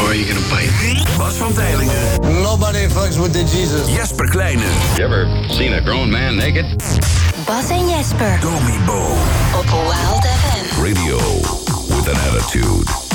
Or are you gonna bite? Bas van Tijlingen. Nobody fucks with the Jesus. Jesper Kleine. You ever seen a grown man naked? Bas en Jesper. Domi Bo. Op Wild FM. Radio with an attitude.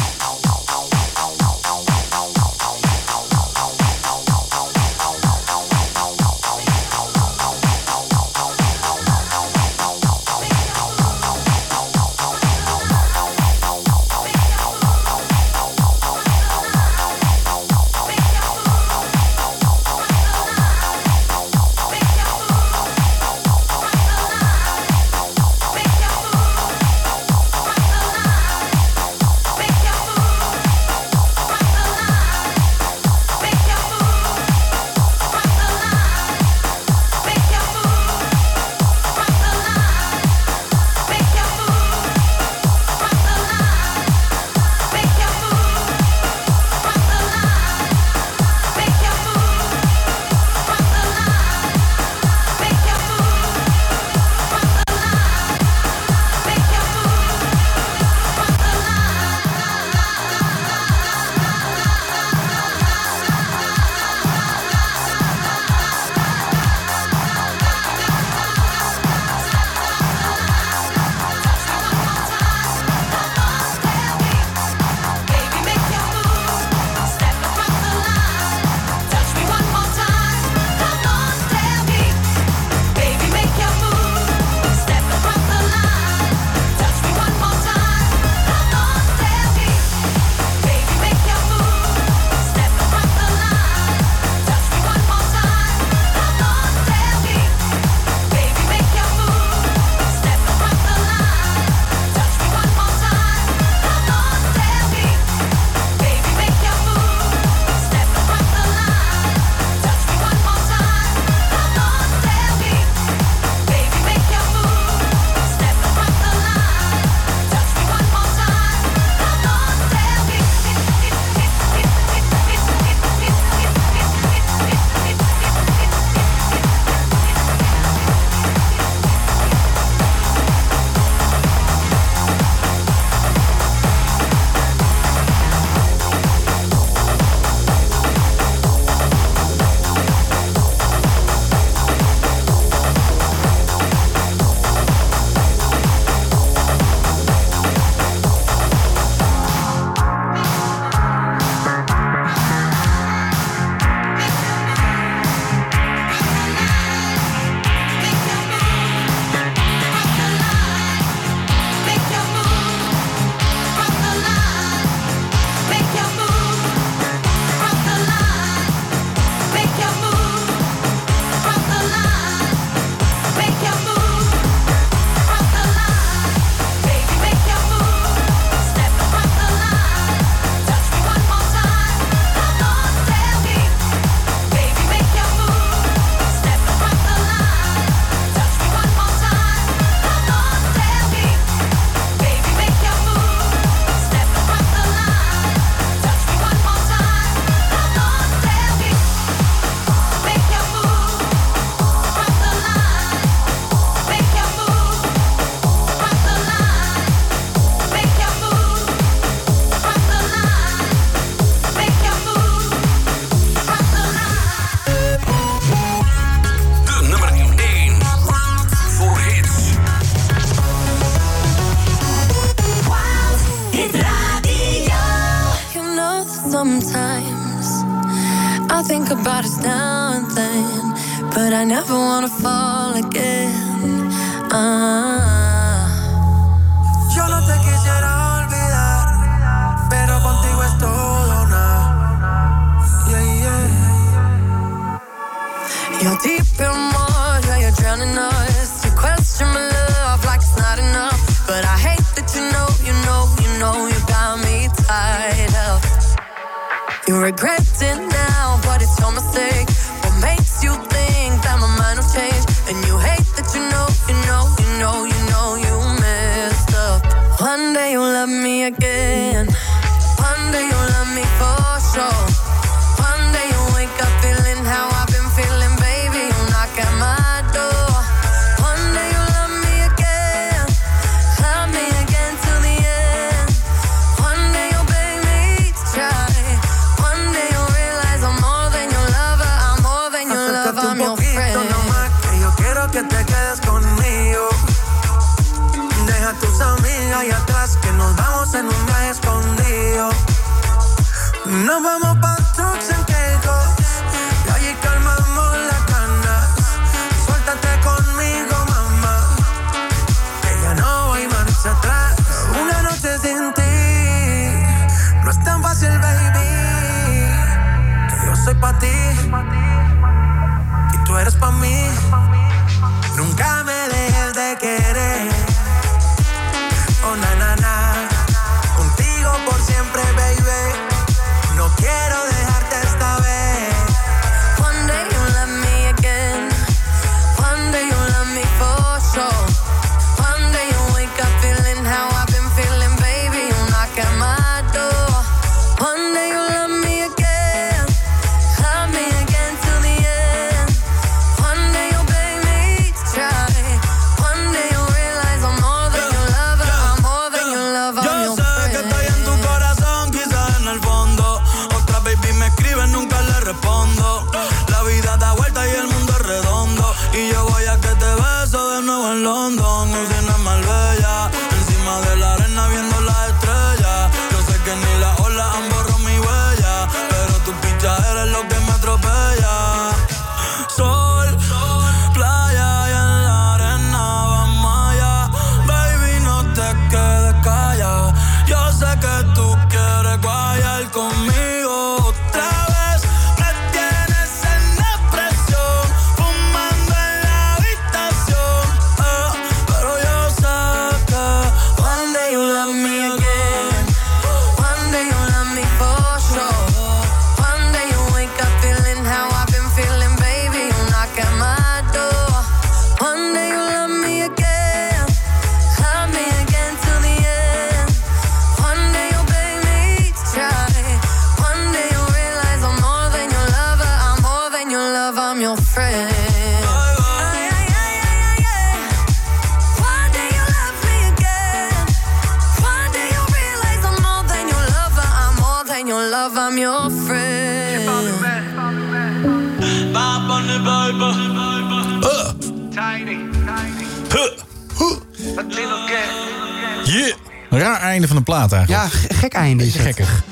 Einde is het. Gekkig.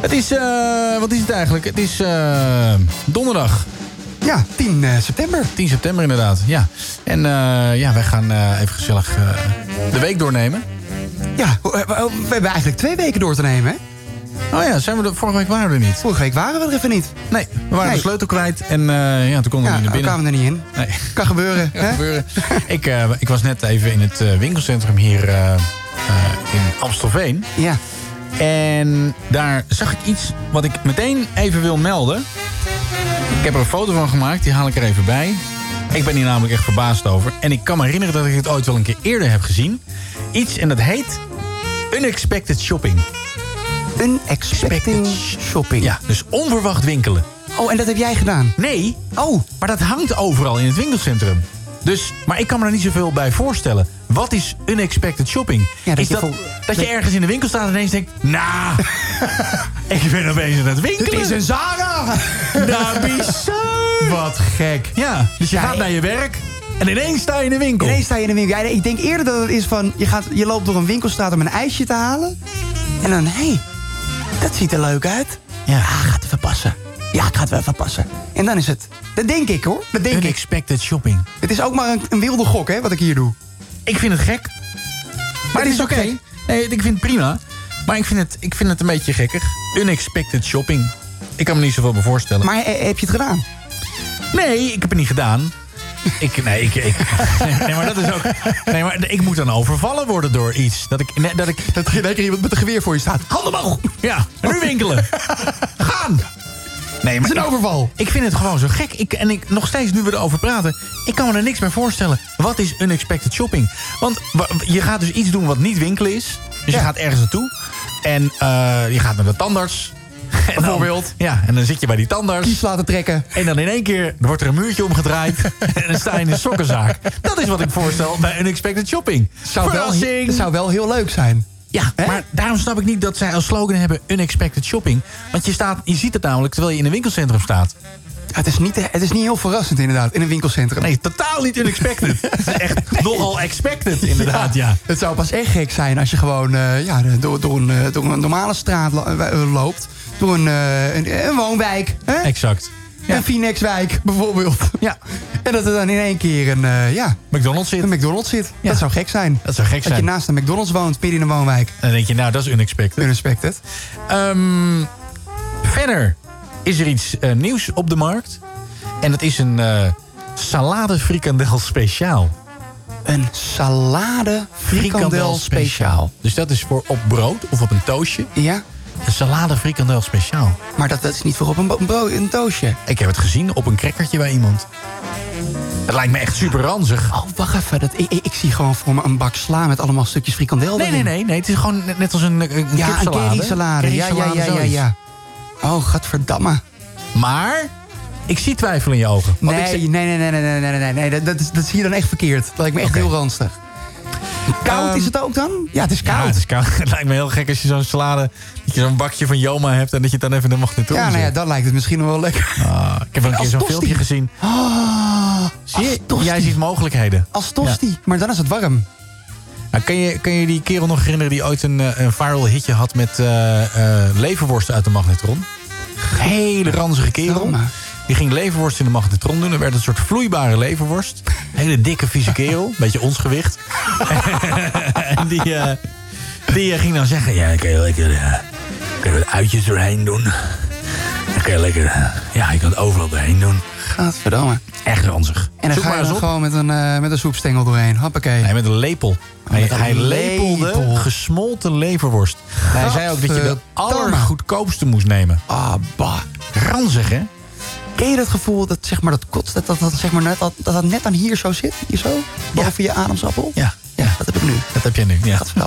Het is, eh, wat is het eigenlijk? Het is eh, donderdag. Ja, 10 eh, september. 10 september inderdaad, ja. En eh, ja, wij gaan eh, even gezellig eh, de week doornemen. Ja, we, we- we hebben eigenlijk twee weken door te nemen, hè? Oh ja, zijn we er, vorige week waren we er niet. Vorige week waren we er even niet. Nee, we waren Nee. de sleutel kwijt en eh, ja, toen konden we Ja, niet naar we binnen. kwamen er niet in. Nee. Kan gebeuren, Kan hè? gebeuren. ik, eh, ik was net even in het eh, winkelcentrum hier eh, eh, in Amstelveen. Ja. En daar zag ik iets wat ik meteen even wil melden. Ik heb er een foto van gemaakt, die haal ik er even bij. Ik ben hier namelijk echt verbaasd over. En ik kan me herinneren dat ik het ooit wel een keer eerder heb gezien. Iets en dat heet Unexpected Shopping. Unexpected shopping. Ja, dus onverwacht winkelen. Oh, en dat heb jij gedaan? Nee, Oh, maar dat hangt overal in het winkelcentrum. Dus, maar ik kan me er niet zoveel bij voorstellen. Wat is unexpected shopping? Ja, dat is je dat, vol- dat je ergens in de winkel staat en ineens denkt... Nou, ik ben opeens aan het winkelen. het is een Zara! Nou, bizar. Wat gek. Ja, dus je Ja, gaat naar je werk en ineens sta je in de winkel. Ineens sta je in de winkel. Ja, ik denk eerder dat het is van... Je, gaat, je loopt door een winkelstraat om een ijsje te halen. En dan, hé, hey, dat ziet er leuk uit. Ja. Ja, gaat even passen. Ja, ik ga het wel even passen. En dan is het... Dat denk ik, hoor. Dat denk ik. Unexpected shopping. Het is ook maar een, een wilde gok, hè, wat ik hier doe. Ik vind het gek. Maar het is oké. Nee, ik vind het prima. Maar ik vind het, ik vind het een beetje gekkig. Unexpected shopping. Ik kan me niet zoveel bij voorstellen. Maar eh, heb je het gedaan? Nee, ik heb het niet gedaan. Ik, nee, ik, ik, nee, maar dat is ook. Nee, maar ik moet dan overvallen worden door iets. Dat ik. nee, Dat ik Dat er iemand met een geweer voor je staat. Handen omhoog! ja, en nu winkelen. Gaan! Nee, maar Het is een overval. Ik vind het gewoon zo gek. Ik, en ik, nog steeds, nu we erover praten... ik kan me er niks bij voorstellen. Wat is unexpected shopping? Want wa- je gaat dus iets doen wat niet winkelen is. Dus je gaat ergens naartoe. En eh, je gaat naar de tandarts. En dan- Bijvoorbeeld. ja, en dan zit je bij die tandarts. Kies laten trekken. En dan in één keer wordt er een muurtje omgedraaid. en dan sta je in een sokkenzaak. Dat is wat ik voorstel bij Unexpected Shopping. Zou wel, zou wel heel leuk zijn. Ja, maar daarom snap ik niet dat zij als slogan hebben Unexpected Shopping. Want je, staat, je ziet het namelijk terwijl je in een winkelcentrum staat. Het is, niet, het is niet heel verrassend inderdaad, in een winkelcentrum. Nee, totaal niet unexpected. Het is echt nogal expected, inderdaad, ja. Het zou pas echt gek zijn als je gewoon eh, ja, door, door, een, eh, door een normale straat eh, loopt. Door een, een, een woonwijk. Hè? Exact. Een Phoenixwijk bijvoorbeeld. Ja. En dat er dan in één keer een, eh, ja, McDonald's zit. een McDonald's zit. Ja. Dat zou gek zijn. Dat zou gek Dat je zijn. naast een McDonald's woont, midden in een woonwijk. En dan denk je, nou, dat is unexpected. Unexpected. Ehm, verder is er iets eh, nieuws op de markt. En dat is een eh, salade frikandel speciaal. Een salade frikandel speciaal. Dus dat is voor op brood of op een toastje. Ja, Een salade frikandel speciaal. maar dat, dat is niet voor op een, een, brood, een doosje. Ik heb het gezien op een crackertje bij iemand. Het lijkt me echt super ranzig. Oh, wacht even. Dat, ik, zie gewoon voor me een bak sla met allemaal stukjes frikandel Nee, nee, nee, nee. Het is gewoon net, net als een, een Ja, een kipsalade. currysalade. Ja, ja, ja, ja, zoiets. ja. Oh, gadverdamme. Maar ik zie twijfel in je ogen. Want ik Nee, nee, nee, nee, nee, nee, nee, nee, nee. Dat, dat, dat zie je dan echt verkeerd. Dat lijkt me echt heel ranzig. Koud Ehm, is het ook dan? Ja, het is Ja, koud. het is koud. Het lijkt me heel gek als je zo'n salade... dat je zo'n bakje van Joma hebt... en dat je het dan even in de magnetron Ja, nou ja, dan lijkt het misschien nog wel lekker. Ah, ik heb wel een keer zo'n filmpje gezien. Oh, Zie je? Jij ziet mogelijkheden. Als tosti, maar dan is het warm. Nou, kan, je, kan je die kerel nog herinneren die ooit een, eh, een viral hitje had... met eh, eh, leverworsten uit de magnetron? Hele ranzige kerel. Die ging leverworst in de magnetron doen. Er werd een soort vloeibare leverworst. Hele dikke, vieze kerel. Beetje ons gewicht. en die, eh, die eh, ging dan zeggen... Ja, dan kan je lekker eh, kan je wat uitjes doorheen doen. Dan kan je lekker... ja, je kan het overal doorheen doen. Gadverdamme. Echt ranzig. En dan Zoek ga je dan gewoon met een, met een soepstengel doorheen. Hoppakee. Nee, met een lepel. Hij, met een hij lepelde lepel. gesmolten leverworst. hij zei ook dat je de allergoedkoopste moest nemen. Ah, bah. Ranzig, hè? Ken je dat gevoel dat zeg maar dat kots, dat dat, dat, zeg maar net, dat, dat net aan hier zo zit? Hier zo? Boven je ademsappel? Ja, Ja, dat heb ik nu. dat heb jij nu. Ja.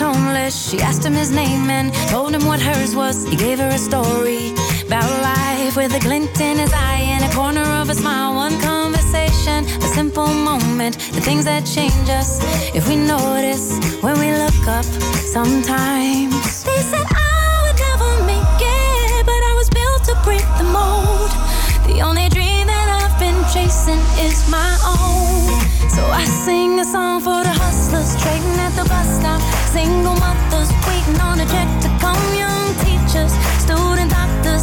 was homeless. She asked him his name and told him what hers was. He gave her a story about life with a glint in his eye and a corner of a smile. One conversation, a simple moment, the things that change us if we notice when we look up sometimes. They said chasing is my own. So I sing a song for the hustlers trading at the bus stop. Single mothers waiting on a check to come. Young teachers, student doctors,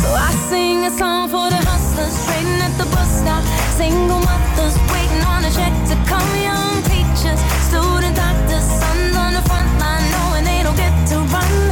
So I sing a song for the hustlers trading at the bus stop. Single mothers waiting on a check to come. Young teachers, student doctors, sons on the front line knowing they don't get to run.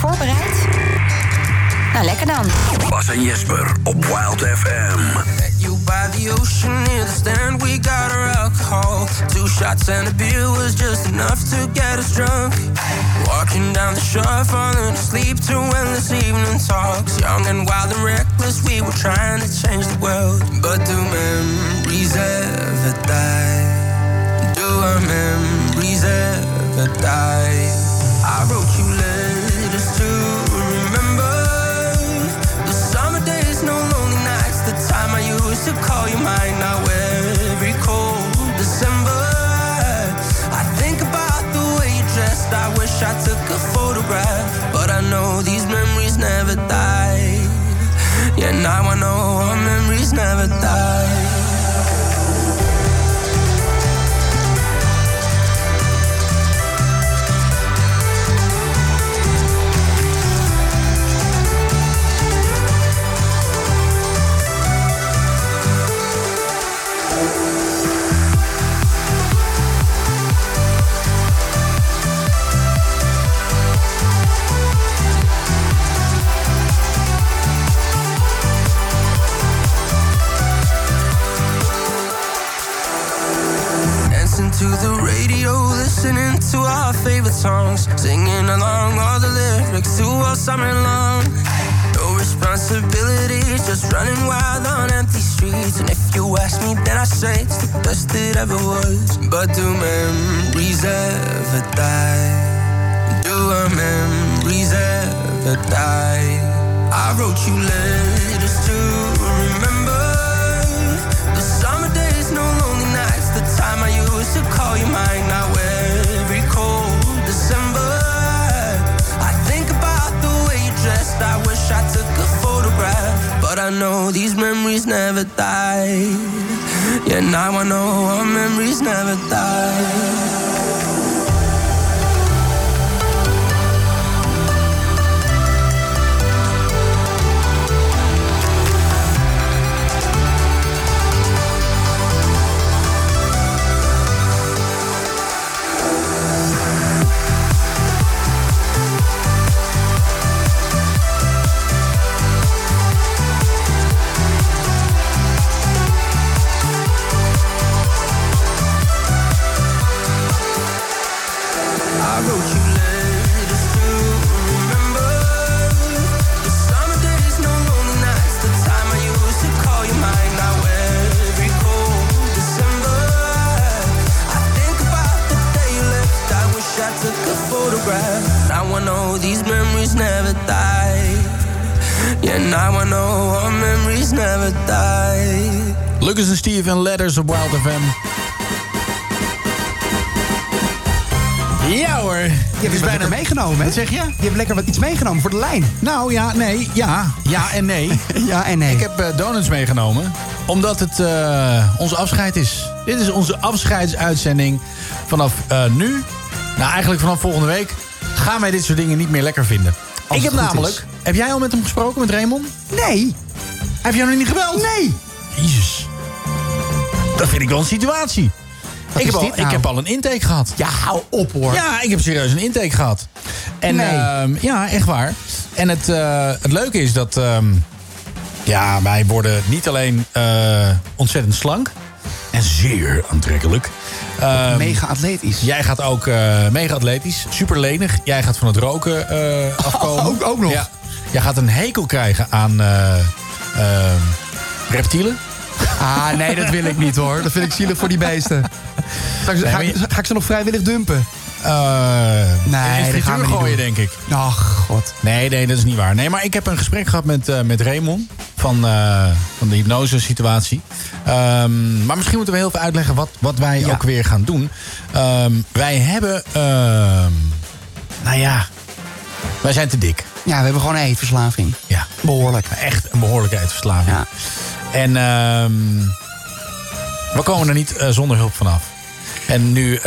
Voorbereid? Nou, lekker dan. Bas en Jesper op Wild FM. You by the ocean near the stand, we got our alcohol. Two shots and a beer was just enough to get us drunk. Walking down the shore, falling asleep to endless evening talks. Young and wild and reckless, we were trying to change the world. But do memories ever die? Do our memories ever die? I wrote you letters to call you mine. Now every cold December, I think about the way you dressed. I wish I took a photograph, but I know these memories never die. Yeah, now I know our memories never die. Songs, singing along all the lyrics to all summer long. No responsibilities, just running wild on empty streets. And if you ask me, then I say it's the best it ever was. But do memories ever die? Do our memories ever die? I wrote you letters to I know these memories never die. Yeah, now I know our memories never die. I know these memories never die. Yeah, now I know our memories never die. Lucas en Steve en Letters op Wild FM. Ja hoor. Je hebt dus bijna meegenomen, hè? Wat zeg je? Je hebt lekker wat iets meegenomen voor de lijn. Nou ja, nee, ja. Ja en nee. ja en nee. Ik heb eh, donuts meegenomen. Omdat het eh, onze afscheid is. Dit is onze afscheidsuitzending. Vanaf eh, nu, nou eigenlijk vanaf volgende week... gaan wij dit soort dingen niet meer lekker vinden. Als ik heb namelijk... is. Heb jij al met hem gesproken, met Raymond? Nee. Heb jij nog niet gebeld? Nee. Jezus. Dat vind ik wel een situatie. Wat ik, heb al, dit nou? ik heb al een intake gehad. Ja, hou op hoor. Ja, ik heb serieus een intake gehad. En, Nee. ehm, ja, echt waar. En het, eh, het leuke is dat... ehm, ja, wij worden niet alleen eh, ontzettend slank... en zeer aantrekkelijk. Ehm, Mega atletisch. Jij gaat ook eh, mega atletisch, super lenig. Jij gaat van het roken eh, afkomen. ook- ook nog? Ja. Jij gaat een hekel krijgen aan eh, ehm, reptielen. Ah, nee, dat wil ik niet hoor. Dat vind ik zielig voor die beesten. Nee, ik, ga ik ze nog vrijwillig dumpen? Eh Nee, in de gaan we niet gooien, doen. denk ik. Ach, god. Nee, nee, dat is niet waar. Nee, maar ik heb een gesprek gehad met, eh, met Raymond. van, eh, van de hypnose-situatie. Ehm, maar misschien moeten we heel veel uitleggen wat, wat wij ook weer gaan doen. Ehm, wij hebben, ehm, nou ja, wij zijn te dik. Ja, we hebben gewoon een eetverslaving. Ja. Behoorlijk. Echt een behoorlijke eetverslaving. Ja. En we komen er niet zonder hulp vanaf. En nu...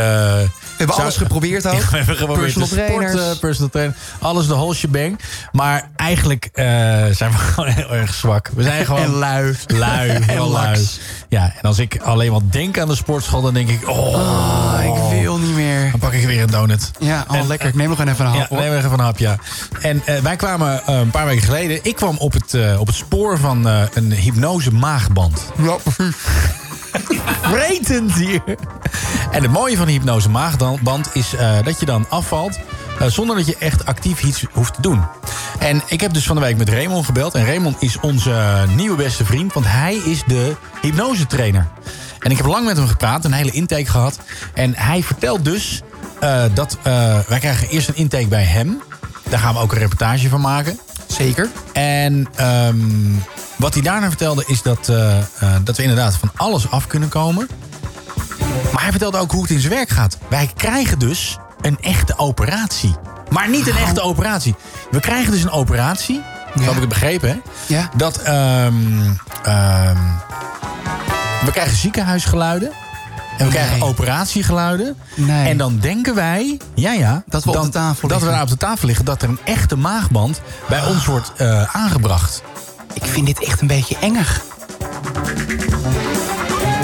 eh, We hebben zou- alles geprobeerd ook. Ja, we hebben geprobeerd Personal trainers. personal trainer, alles de whole shebang. Maar eigenlijk eh, zijn we gewoon heel erg zwak. We zijn gewoon En lui. Lui, En heel lui. Ja, en als ik alleen maar denk aan de sportschool, dan denk ik, oh, Ah, ik wil niet meer. dan pak ik weer een donut. Ja, oh, En- lekker. Ik neem nog even een hap. Ja, neem even een hap, ja. En eh, wij kwamen eh, een paar weken geleden... Ik kwam op het, eh, op het spoor van eh, een hypnose maagband. Ja, precies. Vretend hier. En het mooie van de hypnose maagband is eh, dat je dan afvalt... eh, zonder dat je echt actief iets hoeft te doen. En ik heb dus van de week met Raymond gebeld. En Raymond is onze nieuwe beste vriend, want hij is de hypnosetrainer. En ik heb lang met hem gepraat, een hele intake gehad. En hij vertelt dus eh, dat eh, wij krijgen eerst een intake bij hem. Daar gaan we ook een reportage van maken. Zeker. En ehm, wat hij daarna vertelde is dat, eh, eh, dat we inderdaad van alles af kunnen komen. Maar hij vertelde ook hoe het in zijn werk gaat. Wij krijgen dus een echte operatie. Maar niet een echte operatie. We krijgen dus een operatie. Zo heb ik het begrepen, hè? Ja. Dat ehm, ehm, we krijgen ziekenhuisgeluiden. En we krijgen operatiegeluiden. Nee. En dan denken wij, ja ja, Dat we op de tafel dat we daar op de tafel liggen, dat er een echte maagband bij ons wordt eh, aangebracht. Ik vind dit echt een beetje engig.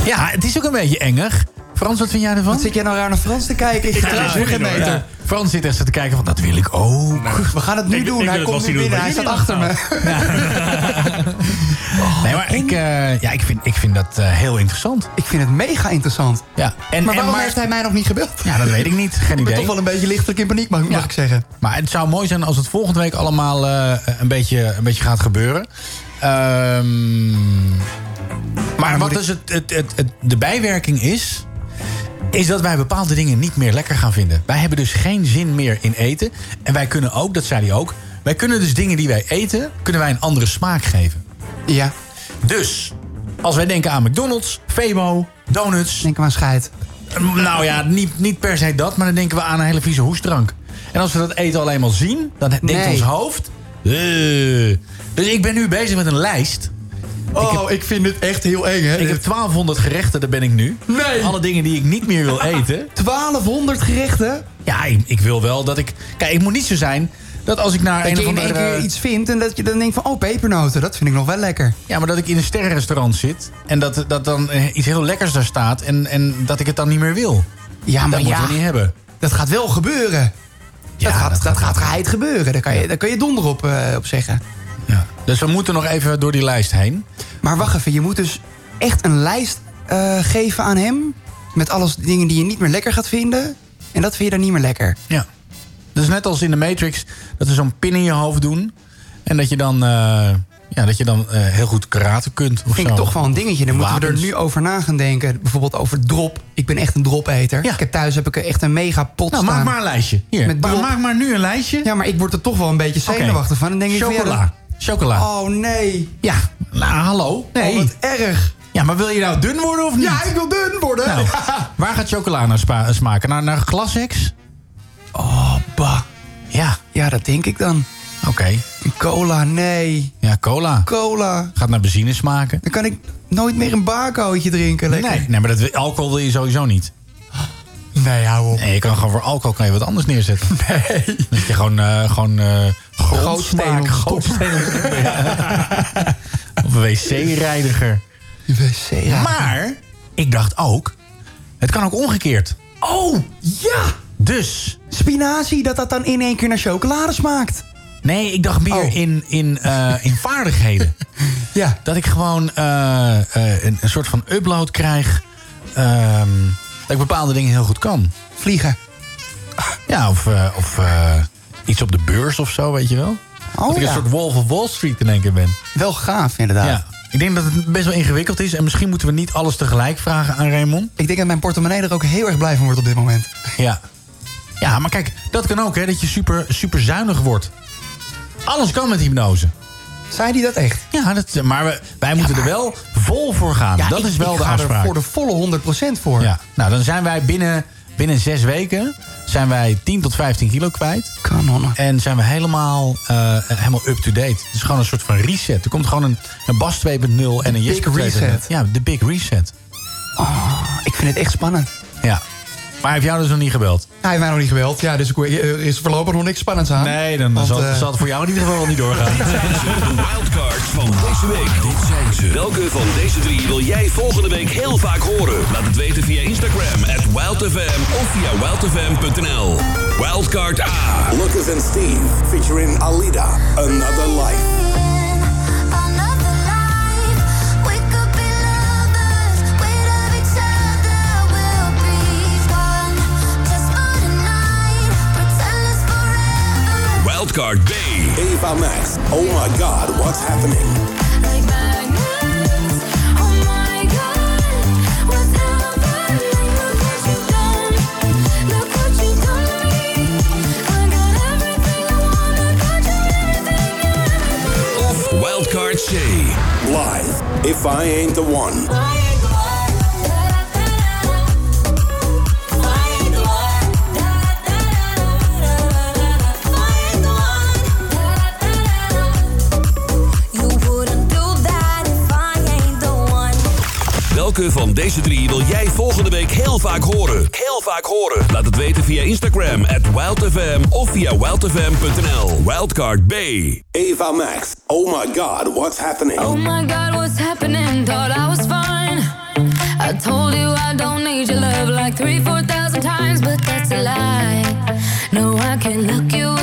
Ja, het is ook een beetje engig. Frans, wat vind jij ervan? Wat zit jij nou raar naar Frans te kijken? Ik je geen meter. Ja, Frans zit echt zo te kijken van, dat wil ik ook. We gaan het nu Ik- doen. ik Hij komt het nu binnen. Hij het staat achter me. nee, maar ik, eh, ja, ik, vind, ik vind dat eh, heel interessant. Ik vind het mega interessant. Ja. En, Maar en waarom heeft hij mij nog niet gebeld? Ja, dat weet ik niet. Geen Ik ben idee. toch wel een beetje lichtelijk in paniek, mag, mag ik zeggen. Maar het zou mooi zijn als het volgende week allemaal eh, een, beetje, een beetje gaat gebeuren. Ehm, maar wat dus het, het, het, het- de bijwerking is... is dat wij bepaalde dingen niet meer lekker gaan vinden. Wij hebben dus geen zin meer in eten. En wij kunnen ook, dat zei hij ook... wij kunnen dus dingen die wij eten... kunnen wij een andere smaak geven. Ja. Dus, als wij denken aan McDonald's, Febo, donuts... Denk aan scheid. Nou ja, niet, niet per se dat, maar dan denken we aan een hele vieze hoestdrank. En als we dat eten alleen maar zien, dan denkt Nee. ons hoofd... "Eh." Dus ik ben nu bezig met een lijst. Oh, ik, vind het echt heel eng, hè? Ik heb 1200 gerechten, daar ben ik nu. Nee. Alle dingen die ik niet meer wil eten. 1200 gerechten? Ja, ik, ik wil wel dat ik... Kijk, ik moet niet zo zijn dat als ik naar Dat een je in één andere... keer iets vindt en dat je dan denkt van... oh, pepernoten, dat vind ik nog wel lekker. Ja, maar dat ik in een sterrenrestaurant zit... en dat, dat dan eh, iets heel lekkers daar staat... en, en dat ik het dan niet meer wil. Ja, maar dat ja, moeten we niet hebben. dat gaat wel gebeuren. dat gaat, dat, gaat geheid gebeuren. Daar kan je, daar kan je donder op, eh, op zeggen. Ja. Dus we moeten nog even door die lijst heen. Maar wacht even, je moet dus echt een lijst eh, geven aan hem... met alles dingen die je niet meer lekker gaat vinden... en dat vind je dan niet meer lekker. Ja. Dus net als in de Matrix, dat ze zo'n pin in je hoofd doen. En dat je dan, eh, ja, dat je dan eh, heel goed karate kunt. Of vind zo. ik toch wel een dingetje. Dan moeten we er nu over na gaan denken. Bijvoorbeeld over drop. Ik ben echt een dropeter. Ik heb thuis heb ik echt een mega pot Nou, staan. maak maar een lijstje. Hier, Met maar drop. maak maar nu een lijstje. Ja, maar ik word er toch wel een beetje zenuwachtig van. Dan denk ik van, ja, Chocola. Oh nee. Ja, nou hallo. Nee. Oh, wat erg. Ja, maar wil je nou dun worden of niet? Ja, ik wil dun worden. Nou, waar gaat chocola naar spa- smaken? Naar, naar Glasex? Oh, bah. Ja, Ja, dat denk ik dan. oké. Cola, nee. Ja, cola. Cola. Gaat naar benzine smaken. Dan kan ik nooit meer een barcootje drinken. Lekker. Nee, nee, maar dat, alcohol wil je sowieso niet. Nee, hou op. Nee, je kan gewoon voor alcohol kan je wat anders neerzetten. Nee. Dat je gewoon, eh gewoon top. gootsteen. Ja. Of een wc-reiniger. wc. Maar, ik dacht ook, het kan ook omgekeerd. Oh, ja. Dus, Spinazie, dat dat dan in één keer naar chocolade smaakt. nee, ik dacht meer Oh. in, in, eh, in vaardigheden. Ja. Dat ik gewoon eh, een, een soort van upload krijg. ehm, dat ik bepaalde dingen heel goed kan. Vliegen. Ja, of, eh, of eh, iets op de beurs of zo, weet je wel. Oh, dat ik ja. een soort Wolf of Wall Street in één keer ben. Wel gaaf, inderdaad. Ja. Ik denk dat het best wel ingewikkeld is. En misschien moeten we niet alles tegelijk vragen aan Raymond. Ik denk dat mijn portemonnee er ook heel erg blij van wordt op dit moment. Ja. Ja, maar kijk, dat kan ook, hè. Dat je super, super zuinig wordt. Alles kan met hypnose. Zei hij dat echt? Ja, dat, maar we, wij moeten er wel vol voor gaan. Ja, dat ik- is wel ik de ga er afspraak. voor de volle 100% voor. Ja, nou dan zijn wij binnen, binnen zes weken zijn wij 10 tot 15 kilo kwijt. Kanonnen. En zijn we helemaal, eh, helemaal up-to-date. Het is gewoon een soort van reset. Er komt gewoon een, een Bas 2.0 en een big Jesper 2.0. reset. Ja, de big reset. Oh, ik vind het echt spannend. Ja. Maar hij heeft jou dus nog niet gebeld? Hij heeft mij nog niet gebeld. Ja, dus ik- er is voorlopig nog niks spannends aan. Nee, dan Want, zal, eh, zal het voor jou in ieder geval wel niet doorgaan. De wildcard van deze week. Dit zijn ze. Welke van deze drie wil jij volgende week heel vaak horen? Laat het weten via Instagram at wildfm of via wildfm.nl. Wildcard A. Lucas and Steve featuring Alida, Another Life. Wildcard B. Ava Max, Oh My God, What's Happening? Wildcard C. Live, If I Ain't the One. Welke van deze drie wil jij volgende week heel vaak horen? Heel vaak horen. Laat het weten via Instagram at wildfm of via wildfm.nl. Wildcard B. Ava Max, Oh My God, What's Happening? Oh my god, what's happening? Thought I was fine. I told you I don't need your love like three, four thousand times, but that's a lie. No, I can't look you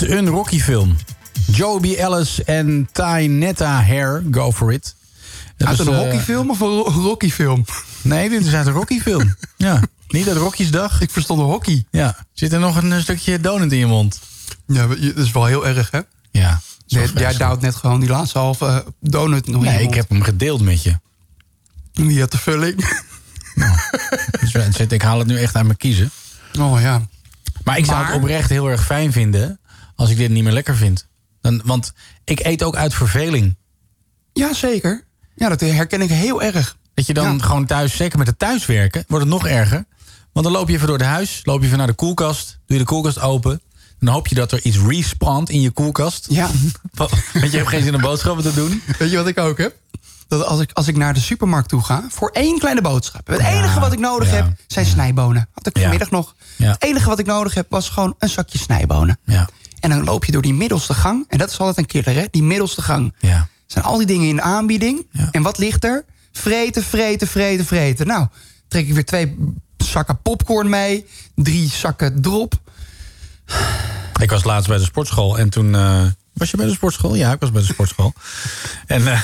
Uit een Rocky-film. Joby Ellis en Ty Netta Hair, go for it. Dat Uit is, een eh, hockeyfilm of een ro- Rocky-film? Nee, dit is uit een Rocky-film. ja, niet uit Rocky's Ik verstond hockey. Ja. Zit er nog een eh, stukje donut in je mond? Ja, dat is wel heel erg, hè? Ja. Jij, jij duwt net gewoon die laatste halve eh, donut nog Nee, ik heb hem gedeeld met je. Wie had de vulling? Dus ik haal het nu echt aan mijn kiezen. Oh ja. Maar ik zou Maar- het oprecht heel erg fijn vinden als ik dit niet meer lekker vind. Dan, want ik eet ook uit verveling. Ja, zeker. Ja, dat herken ik heel erg. Dat je dan gewoon thuis, zeker met het thuiswerken, wordt het nog erger. Want dan loop je even door het huis, loop je even naar de koelkast, doe je de koelkast open. Dan hoop je dat er iets respawnt in je koelkast. Ja. Want je hebt geen zin om boodschappen te doen. Weet je wat ik ook heb? Dat als ik, als ik naar de supermarkt toe ga, voor één kleine boodschap. Het enige wat ik nodig ja, heb, zijn snijbonen. Had ik vanmiddag nog. Het enige wat ik nodig heb, was gewoon een zakje snijbonen. Ja. En dan loop je door die middelste gang. En dat is altijd een killer, hè? Die middelste gang. Ja. Zijn al die dingen in de aanbieding. En wat ligt er? Vreten, vreten, vreten, vreten. Nou, trek ik weer twee zakken popcorn mee. Drie zakken drop. Ik was laatst bij de sportschool en toen... eh, was je bij de sportschool? Ja, ik was bij de sportschool. en eh,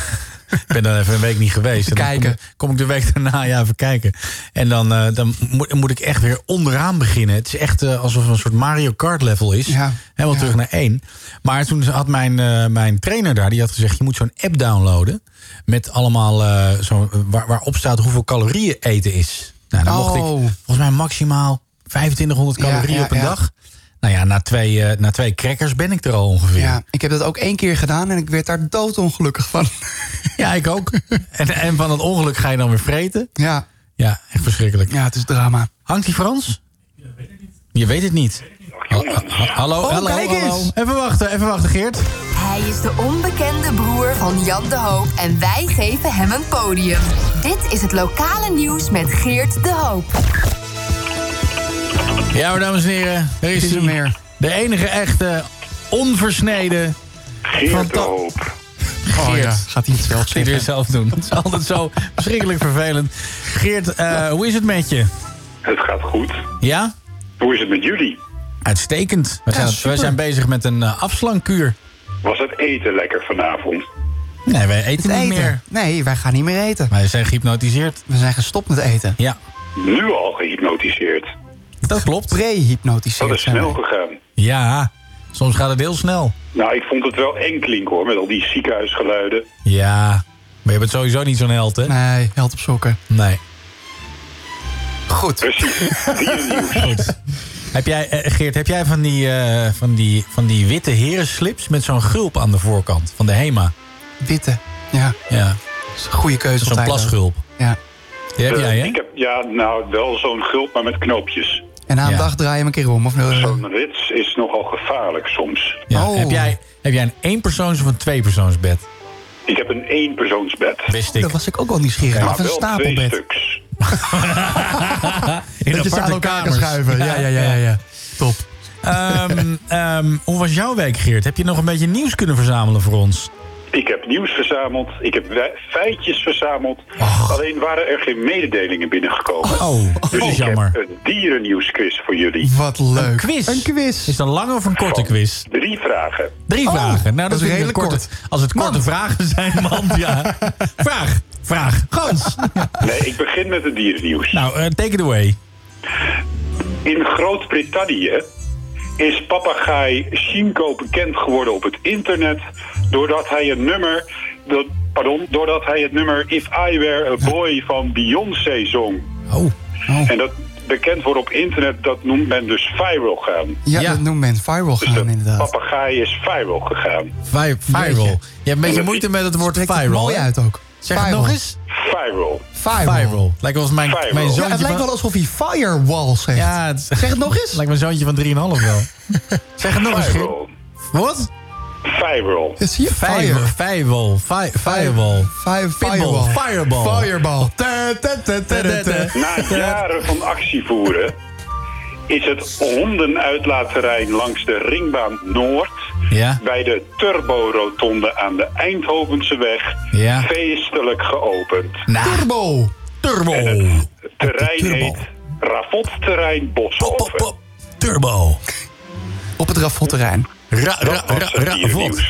ik ben dan even een week niet geweest. En dan kijken. Kom, kom ik de week daarna ja, even kijken. En dan, eh, dan moet, moet ik echt weer onderaan beginnen. Het is echt eh, alsof het een soort Mario Kart level is. Ja. Helemaal terug naar één. Maar toen had mijn, eh, mijn trainer daar, die had gezegd... je moet zo'n app downloaden met allemaal... zo, waar, waarop staat hoeveel calorieën eten is. Nou, dan mocht ik Oh. volgens mij maximaal 2500 Ja, calorieën ja, op een dag. Nou ja, na twee, na twee crackers ben ik er al ongeveer. Ja, ik heb dat ook één keer gedaan en ik werd daar doodongelukkig van. Ja, ik ook. en, en van het ongeluk ga je dan weer vreten. Ja. Ja, echt verschrikkelijk. Ja, het is drama. Hangt die Frans? Je weet het niet. Ha- ha- Hallo, Oh, hallo, kijk hallo. Even wachten, even wachten, Geert. Hij is de onbekende broer van Jan de Hoop en wij geven hem een podium. Dit is het lokale nieuws met Geert de Hoop. Ja, maar dames en heren, er is, hij. De enige echte, onversneden... Geert de Hoop. Geert. ja, gaat hij het zelf Gaat hij het weer zelf doen. Het is altijd zo verschrikkelijk vervelend. Geert, eh, hoe is het met je? Het gaat goed. Ja? Hoe is het met jullie? Uitstekend. We zijn, we zijn bezig met een uh, afslankkuur. Was het eten lekker vanavond? Nee, wij eten Het niet eten. meer. Nee, wij gaan niet meer eten. Wij zijn gehypnotiseerd. We zijn gestopt met eten. Ja, Nu al gehypnotiseerd. dat klopt. Pre-hypnotiseerd Dat is snel gegaan. Ja, soms gaat het heel snel. Nou, ik vond het wel eng klinken hoor, met al die ziekenhuisgeluiden. Ja, maar je bent sowieso niet zo'n held, hè? Nee, held op sokken. Nee. Goed. Precies. Goed. Heb jij, eh, Geert, heb jij van die, eh, van, die, van die witte herenslips met zo'n gulp aan de voorkant van de HEMA? Witte. Ja, Ja, dat is een goede keuze. zo'n plasgulp. Ja. Die heb Eh, jij, hè? Ik heb, ja, nou, wel zo'n gulp, maar met knoopjes. En na een Ja. dag draai je hem een keer om. Of, Zo'n rits is nogal gevaarlijk soms. Ja. Oh. Heb, jij, heb jij een éénpersoons of een tweepersoonsbed? Ik heb een éénpersoonsbed. Wist ik. dat was ik ook wel nieuwsgierig. Maar Of een wel twee stapelbed. stuks. In Dat je ze aan elkaar kan schuiven. Ja, ja, ja, ja. ja. Top. Ehm, ehm, hoe was jouw week, Geert? Heb je nog een beetje nieuws kunnen verzamelen voor ons? Ik heb nieuws verzameld. Ik heb feitjes verzameld. Alleen waren er geen mededelingen binnengekomen. Oh, dat Dus ik jammer. heb een dierennieuwsquiz voor jullie. Wat leuk. Een quiz? Een quiz. Is dat een lange of een korte quiz? Drie vragen. Drie Oh, vragen. Nou, dat is redelijk korte, Als het korte vragen zijn, man, ja. Vraag, vraag. Gans. Nee, ik begin met het dierennieuws. Nou, eh, take it away. In Groot-Brittannië is papegaai Shinko bekend geworden op het internet... doordat hij een nummer... Dat, pardon, doordat hij het nummer If I Were a Boy van Beyoncé zong. Oh. En dat bekend worden op internet, dat noemt men dus viral gaan. Ja, Ja. dat noemt men viral Dus gaan de inderdaad. papegaai is viral gegaan. Vi- viral. Je hebt een beetje moeite met het woord Spreekt het viral. mooi uit ook. Zeg het Viral. nog eens. Viral. Viral. Viral. Lijkt wel als mijn, Viral. mijn zoontje Ja, het lijkt wel alsof hij firewall zegt. Ja, het, Zeg het nog eens. lijkt mijn zoontje van 3,5 wel. zeg het nog eens. Viral. Wat? Zie je? Viral. Fire. Firewall. Fireball. Fireball. Fireball. Ta, ta. Na jaren van actie voeren is het hondenuitlaatterrein langs de Ringbaan Noord... Ja. bij de Turbo-rotonde aan de Eindhovense weg Ja. feestelijk geopend. Nou, Turbo. turbo. Het terrein Turbo. heet Ravotterrein Pop, pop, Boshoven. pop. Turbo. Op het rafotterrein. Ra, ra, Dat was ra, het ra.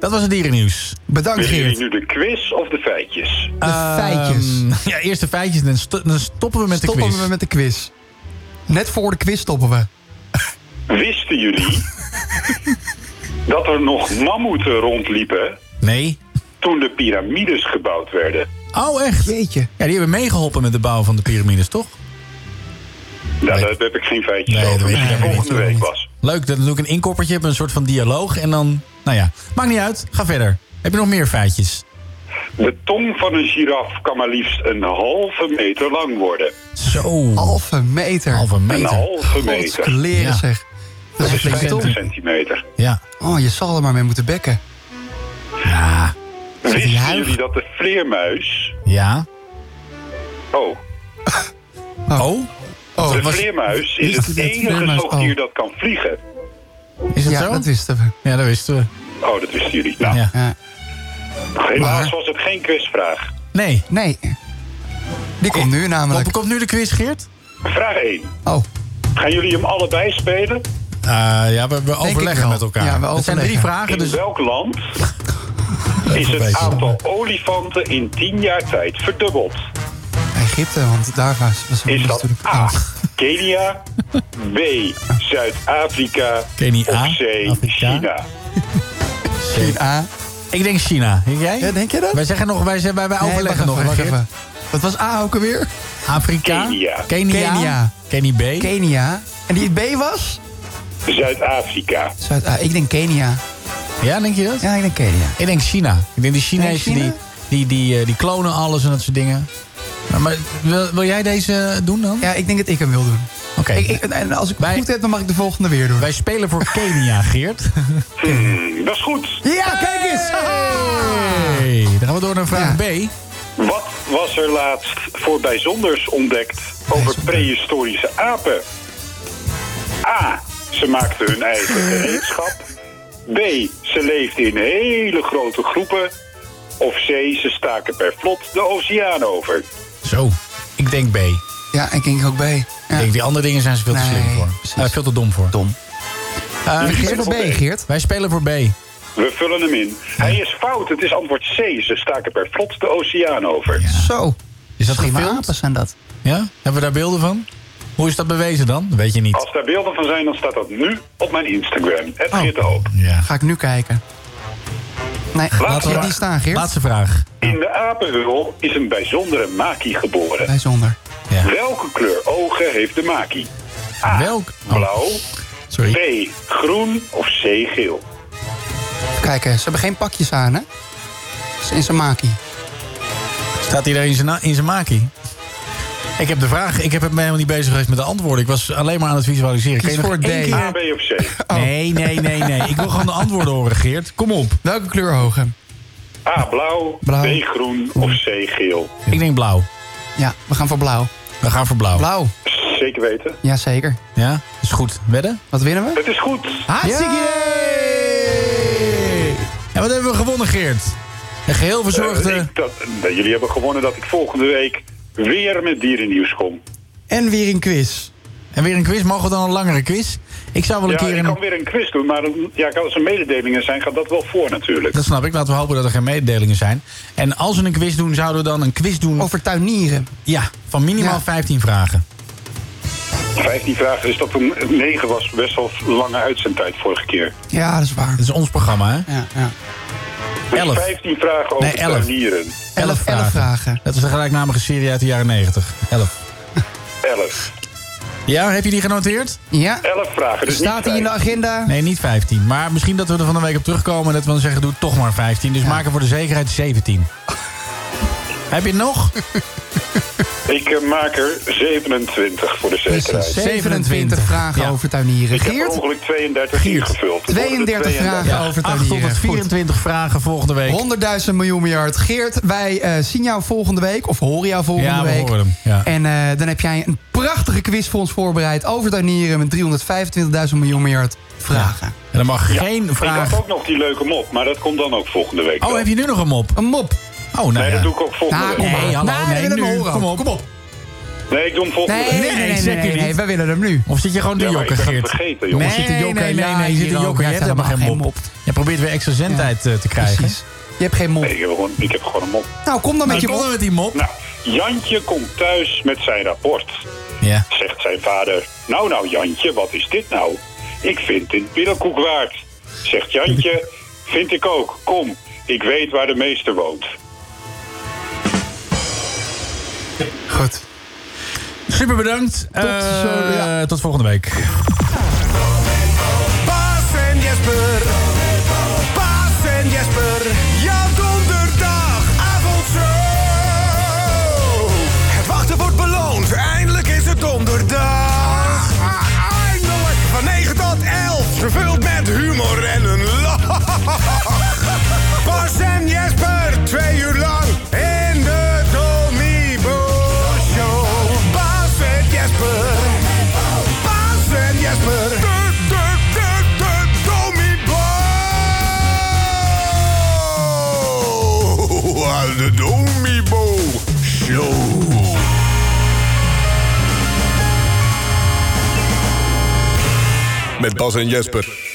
Dat was het dierennieuws. Bedankt Willen jullie Geert. nu de quiz of de feitjes? De feitjes. Ehm, ja, eerst de feitjes, dan, sto- dan stoppen we met de Stoppen quiz. we met de quiz. Net voor de quiz stoppen we. Wisten jullie dat er nog mammoeten rondliepen Nee. toen de piramides gebouwd werden? Oh, echt? Jeetje. Ja, die hebben meegeholpen met de bouw van de piramides, toch? Nou, daar heb ik geen feitjes Nee, dat over. weet ik Misschien niet. volgende week was. Leuk, dan doe ik een inkoppertje, een soort van dialoog en dan... Nou ja, maakt niet uit. Ga verder. Heb je nog meer feitjes? De tong van een giraf kan maar liefst een halve meter lang worden. Zo. Halve meter. Halve Een meter. halve meter. Godske leren Ja. zeg. Dat is Dat is een flinke 50 tong. centimeter. Ja. Oh, je zal er maar mee moeten bekken. Ja. Wisten jullie dat de vleermuis... Ja. Oh, Oh? Oh, de was- vleermuis is het u dat enige zoogdier oh. dat kan vliegen. Is het ja, zo? dat wisten we. Ja, dat wisten we. Oh, dat wisten jullie. Nou, Ja. Ja. helaas Maar- was het geen quizvraag. Nee. Nee. Die komt nu namelijk. Komt, komt nu de quiz, Geert? Vraag 1. Oh, Gaan jullie hem allebei spelen? Eh, ja, we, we overleggen met elkaar. Ja, we Het zijn drie overleggen. vragen, In dus... welk land is het aantal olifanten in 10 jaar tijd verdubbeld? Egypte, want daar was, was Is dat natuurlijk... A. Kenia, B. Zuid-Afrika Kenia, of C. Afrika. China? China. Ik denk China. Denk jij? Ja, denk je dat? Wij zeggen nog, wij, zijn- wij, wij Nee, overleggen wacht nog. even, Geert. wacht even. Wat was A ook alweer? Afrika. Kenia. Kenia. Kenia. Kenia B. Kenia. En die B was? Zuid-Afrika. Zuid ah, ik denk Kenia. Ja, denk je dat? Ja, ik denk Kenia. Ik denk China. Ik denk de Chinezen China? die, die, die, eh, die klonen alles en dat soort dingen. Maar, maar wil, wil jij deze doen dan? Ja, ik denk dat ik hem wil doen. Oké. En als ik het Wij- goed heb, dan mag ik de volgende weer doen. Wij spelen voor Kenia, Geert. Hmm, dat is goed. Ja, kijk eens! Hey, dan gaan we door naar vraag B. Wat was er laatst voor bijzonders ontdekt over prehistorische apen? A. Ze maakten hun eigen gereedschap. B. Ze leefden in hele grote groepen. of C. Ze staken per vlot de oceaan over? Zo, ik denk B. Ja, ik denk ook B. Ik denk die andere dingen zijn ze veel te Nee, slim voor. Eh, veel te dom voor. Dom. Uh, We spelen voor B, Geert. Wij spelen voor B. We vullen hem in. Hij is fout. Het is antwoord C. Ze staken per vlot de oceaan over. Zo. Is dat gefilmd? apen zijn dat. Ja? Hebben we daar beelden van? Hoe is dat bewezen dan? Dat weet je niet. Als daar beelden van zijn, dan staat dat nu op mijn Instagram. Het Oh. Geert de Hoop. Ja. Ga ik nu kijken. Nee, Laten we- niet staan, Geert. Laatste vraag. In de apenhul is een bijzondere maki geboren. Bijzonder. Ja. Welke kleur ogen heeft de maki? A. Welk? Oh, Blauw. sorry. B. Groen. Of C. Geel. Kijk, eh, ze hebben geen pakjes aan, hè? Is in zijn maki. Staat hij daar in zijn, na- in zijn maki? Ik heb de vraag, ik heb me helemaal niet bezig geweest met de antwoorden. Ik was alleen maar aan het visualiseren. Kies voor D. keer- A, B of C? Nee, nee, nee, nee. Ik wil gewoon de antwoorden horen, Geert. Kom op. Welke kleur ogen? A. Blauw. Blauw. B. Groen. Of C. Geel. Ik denk blauw. Ja, we gaan voor blauw. We gaan voor blauw. Blauw. Zeker weten. Jazeker. Ja, is goed. Wedden? Wat winnen we? Het is goed. Hartstikke! En wat hebben we gewonnen, Geert? Een geheel verzorgde... Eh, ik- dat, jullie hebben gewonnen dat ik volgende week weer met dierennieuws kom. En weer een quiz. En weer een quiz. Mogen we dan een langere quiz? Ik zou wel een Ja, keer... ik Een... kan weer een quiz doen, maar dan- ja, als er mededelingen zijn, gaat dat wel voor natuurlijk. Dat snap ik. Laten we hopen dat er geen mededelingen zijn. En als we een quiz doen, zouden we dan een quiz doen... Over tuinieren. Ja, van minimaal Ja. 15 vragen. 15 vragen, dus dat een 9 was best wel lange uitzendtijd vorige keer. Ja, dat is waar. Dat is ons programma, hè? Ja, ja. Dus Elf. 15 vragen over Nee, elf. tuinieren. Elf, elf vragen. Dat is de gelijknamige serie uit de jaren 90. 11. 11. Ja, heb je die genoteerd? Ja. 11 vragen, dus Staat hij in de 15. agenda? Nee, niet 15. Maar misschien dat we er van een week op terugkomen... en dat we dan zeggen, doe toch maar 15. Dus maken voor de zekerheid 17. heb je het nog? Ik eh, maak er 27 voor de zekerheid. 27 vragen Ja. over tuinieren. Ik heb Geert, ongeluk 32 ingevuld. Het worden er 32 vragen over tuinieren. 824 vragen volgende week. 100.000 miljoen miljard. Geert, wij eh, zien jou volgende week. Of horen jou volgende Ja, we week. horen hem, ja. En eh, dan heb jij een prachtige quiz voor ons voorbereid over tuinieren met 325.000 miljoen miljard vragen. En dan mag geen Ik vraag... had ook nog die leuke mop, maar dat komt dan ook volgende week. Oh, wel. heb je nu nog een mop? Een mop. Oh, nou Nee, ja. dat doe ik ook volgende Nou, week. kom maar. Nee, hallo, Nou, nee, we willen hem nu. horen. Kom op. Kom op. Nee, ik doe hem volgende Nee, week. nee, nee, nee, nee, nee, we willen hem nu. Of zit je gewoon te Ja, jokken, ik ben het Geert? vergeten, jongens. Nee, Zit te jokken? nee, nee, Ja, nee, je zit te jokken. Je hebt helemaal geen mop. geen Je probeert weer extra zendtijd eh, te krijgen. Precies. Je hebt geen mop. Nee, ik heb, gewoon, ik heb gewoon een mop. Nou, kom dan met Nou, je mop. met die mop. Nou, Jantje komt thuis met zijn rapport. Ja. Zegt zijn vader, nou nou Jantje, wat is dit nou? Ik vind dit billenkoek waard. Zegt Jantje, vind ik ook. Kom, ik weet waar de meester woont. Goed. Super bedankt. Tot Eh, zo, ja. Tot volgende week. Bas en Jesper. De Domibo Show. Met Bas en Jesper.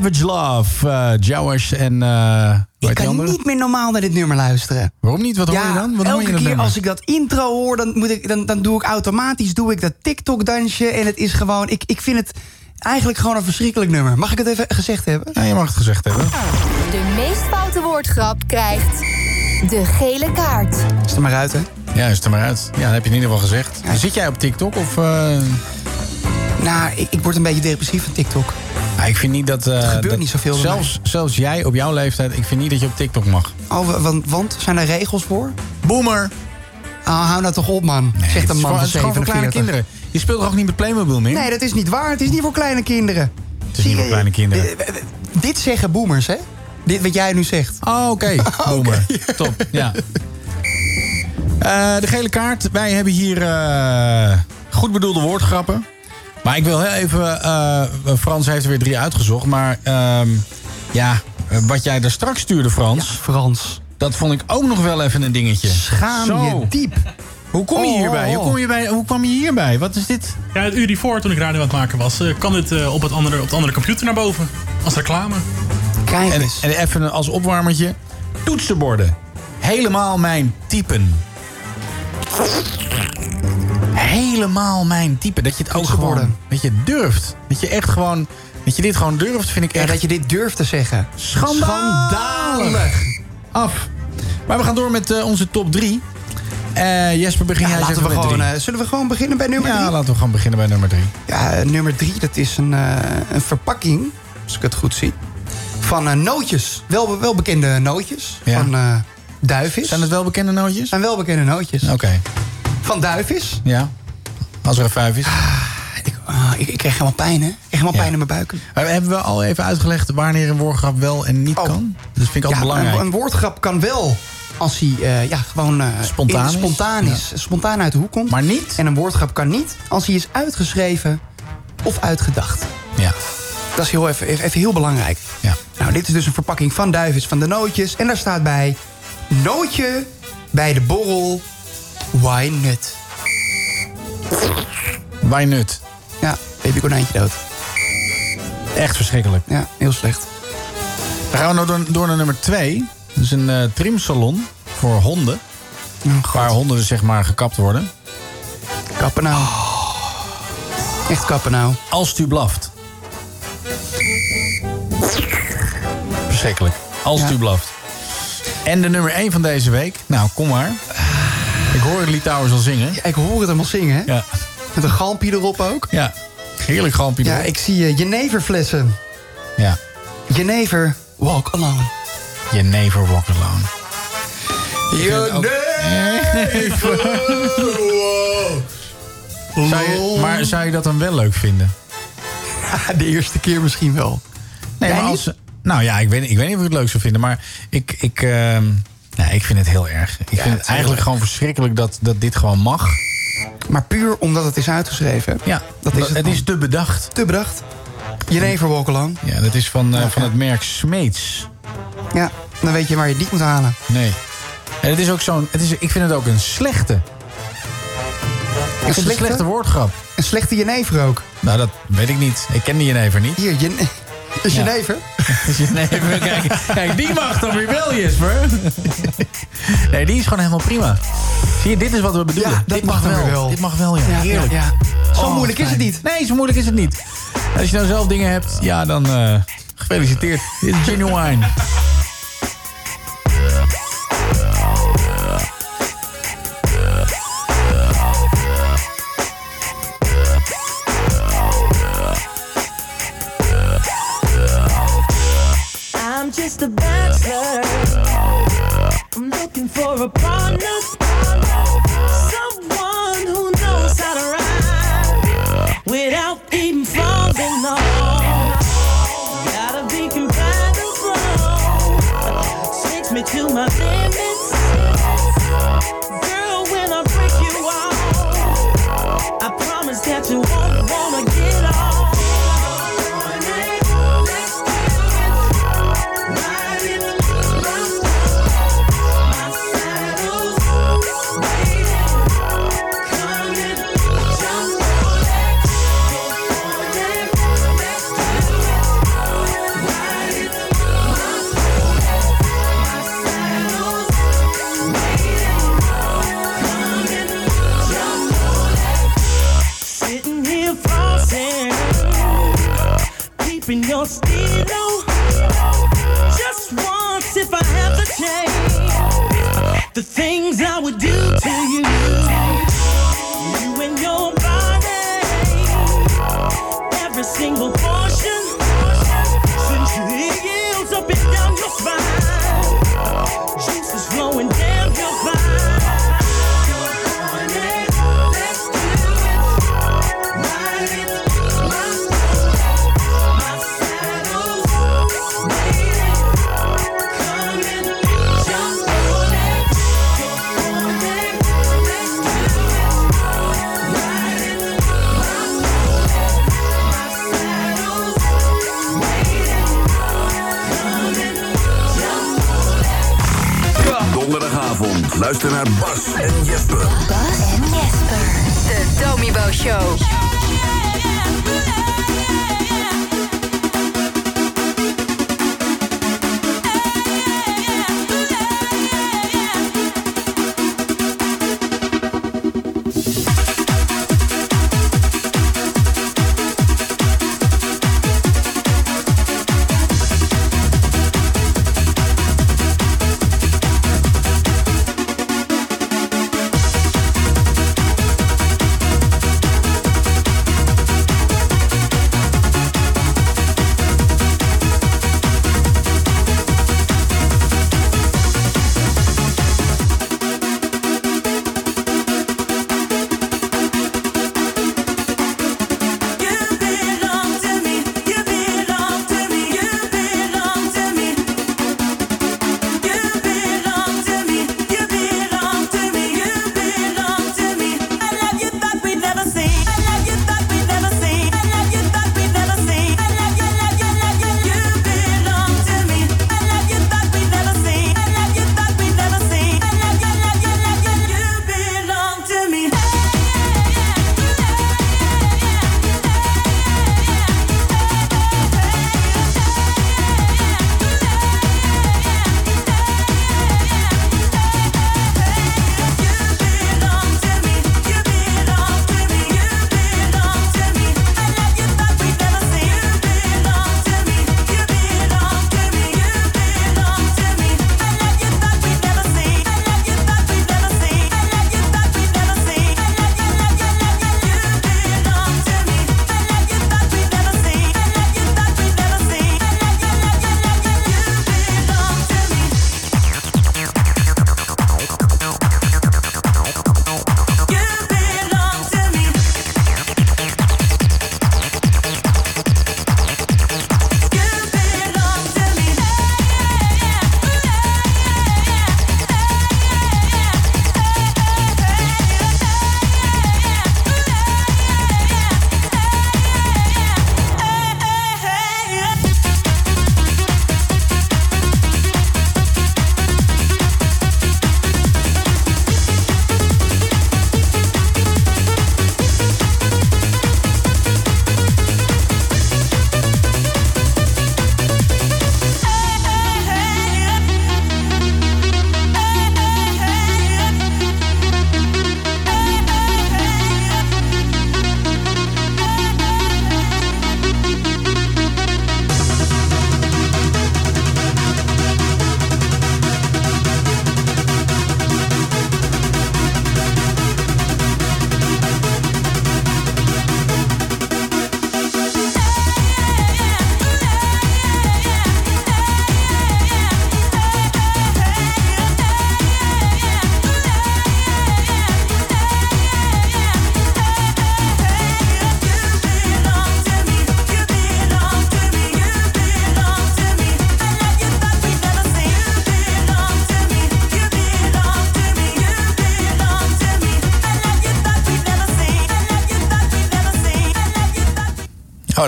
Savage Love, eh Jowish en... eh Ik kan niet meer normaal naar dit nummer luisteren. Waarom niet? Wat hoor je dan? Wat hoor elke je keer nummer? als ik dat intro hoor, dan, moet ik, dan, dan doe ik automatisch doe ik dat TikTok-dansje. En het is gewoon, ik, ik vind het eigenlijk gewoon een verschrikkelijk nummer. Mag ik het even gezegd hebben? Ja, je mag het gezegd hebben. De meest foute woordgrap krijgt de gele kaart. Is er maar uit, hè? Ja, is er maar uit. Ja, dat heb je in ieder geval gezegd. Zit jij op TikTok of... eh, Nou, ik, ik word een beetje depressief van TikTok. nou, ik vind niet dat... eh, Het gebeurt dat- niet zoveel Zelfs, zelfs jij op jouw leeftijd, ik vind niet dat je op TikTok mag. Oh, want, want zijn er regels voor? Boomer. Oh, hou nou toch op, man. Zegt het een man van het is gewoon voor 47. kleine kinderen. Je speelt toch ook niet met Playmobil meer? Nee, dat is niet waar. Het is niet voor kleine kinderen. Het is niet voor kleine kinderen. Dit zeggen boomers, hè? Dit wat jij nu zegt. Oh, oké. Boomer. Top, ja. Eh, de gele kaart. Wij hebben hier eh, goed bedoelde woordgrappen. Maar ik wil heel even... eh, Frans heeft er weer drie uitgezocht. Maar ehm, ja, wat jij er straks stuurde, Frans... Frans. Dat vond ik ook nog wel even een dingetje. Schaam Zo. je diep. Hoe kom je Oh, hierbij? oh, Hoe, kom je bij? hoe kwam je hierbij? Wat is dit? Ja, het uur hiervoor, toen ik radio aan het maken was, eh, kwam dit eh, op, het andere, op de andere computer naar boven. Als reclame. Kijk En, en even als opwarmertje. Toetsenborden. Helemaal mijn typen. Helemaal mijn type. Dat je het ook gewoon... Dat je durft. Dat je echt gewoon... Dat je dit gewoon durft, vind ik echt... Ja, dat je dit durft te zeggen. Schandalig. Af. Maar we gaan door met eh, onze top 3. Eh Jesper, begin Ja, jij laten we met gewoon, drie. eh, zullen we gewoon beginnen bij nummer Ja, 3? laten we gewoon beginnen bij nummer 3. Ja, nummer 3, dat is een, een verpakking, als ik het goed zie, van nootjes. Wel, welbekende nootjes van Duivis. Zijn het welbekende nootjes? Zijn welbekende nootjes. Oké. Van Duivis. Ja. Als er een vijf is. Ah, ik, ik kreeg helemaal pijn, hè? Ik kreeg helemaal pijn in mijn buik. Maar hebben we al even uitgelegd wanneer een woordgrap wel en niet kan? Dat vind ik altijd Oh. Ja, belangrijk. Een, een woordgrap kan wel als hij eh, ja, gewoon eh, Spontaan is. spontaan, is, spontaan uit de hoek komt. Maar niet? En een woordgrap kan niet als hij is uitgeschreven of uitgedacht. Ja. Dat is heel even, even heel belangrijk. Ja. Nou, dit is dus een verpakking van Duivis van de nootjes. En daar staat bij... Nootje bij de borrel, why nut? Why nut? Ja, baby konijntje dood. Echt verschrikkelijk. Ja, heel slecht. Dan gaan we door, door naar nummer 2. Dat is een eh, trimsalon voor honden. waar honden dus zeg maar gekapt worden. Kappen nou. Echt kappen nou. Als u blaft. Verschrikkelijk. Als Ja. u blaft. En de nummer 1 van deze week. Nou, kom maar. Ik hoor Lee Towers al zingen. Ja, ik hoor het helemaal zingen, hè? Ja. Met een galmpje erop ook. Ja, heerlijk galmpje Ja, erop. ik zie uh, jeneverflessen. Ja. Jenever, walk alone. Je never walk alone. Zou je, maar zou je dat dan wel leuk vinden? De eerste keer misschien wel. Nee, maar als, nou ja, ik weet, ik weet niet of ik het leuk zou vinden. Maar ik, ik, ehm, ja, ik vind het heel erg. Ik vind het eigenlijk gewoon verschrikkelijk dat, dat dit gewoon mag. Maar puur omdat het is uitgeschreven. Ja, dat is het, het. is te bedacht. Te bedacht. Jenever. Ja, dat is van, eh, van het merk Smeets. Ja, dan weet je waar je niet moet halen. Nee. En het is ook zo'n. Ik vind het ook een slechte. Vind het een slechte? slechte woordgrap. Een slechte jenever ook. Nou, dat weet ik niet. Ik ken die jenever niet. Hier, jen is Ja. jenever? jenever, kijk, kijk, die mag dan weer wel, Jesper. Nee, die is gewoon helemaal prima. Zie je, dit is wat we bedoelen. Ja, dat dit mag wel. Dit mag wel, ja. Ja, Heerlijk. Zo Oh, moeilijk is het niet. Nee, zo moeilijk is het niet. Als je nou zelf dingen hebt, ja, dan eh, gefeliciteerd. Dit is genuine. For a partner. the thing luister naar Bas en Jesper. Bas en Jesper. De Domibo Show.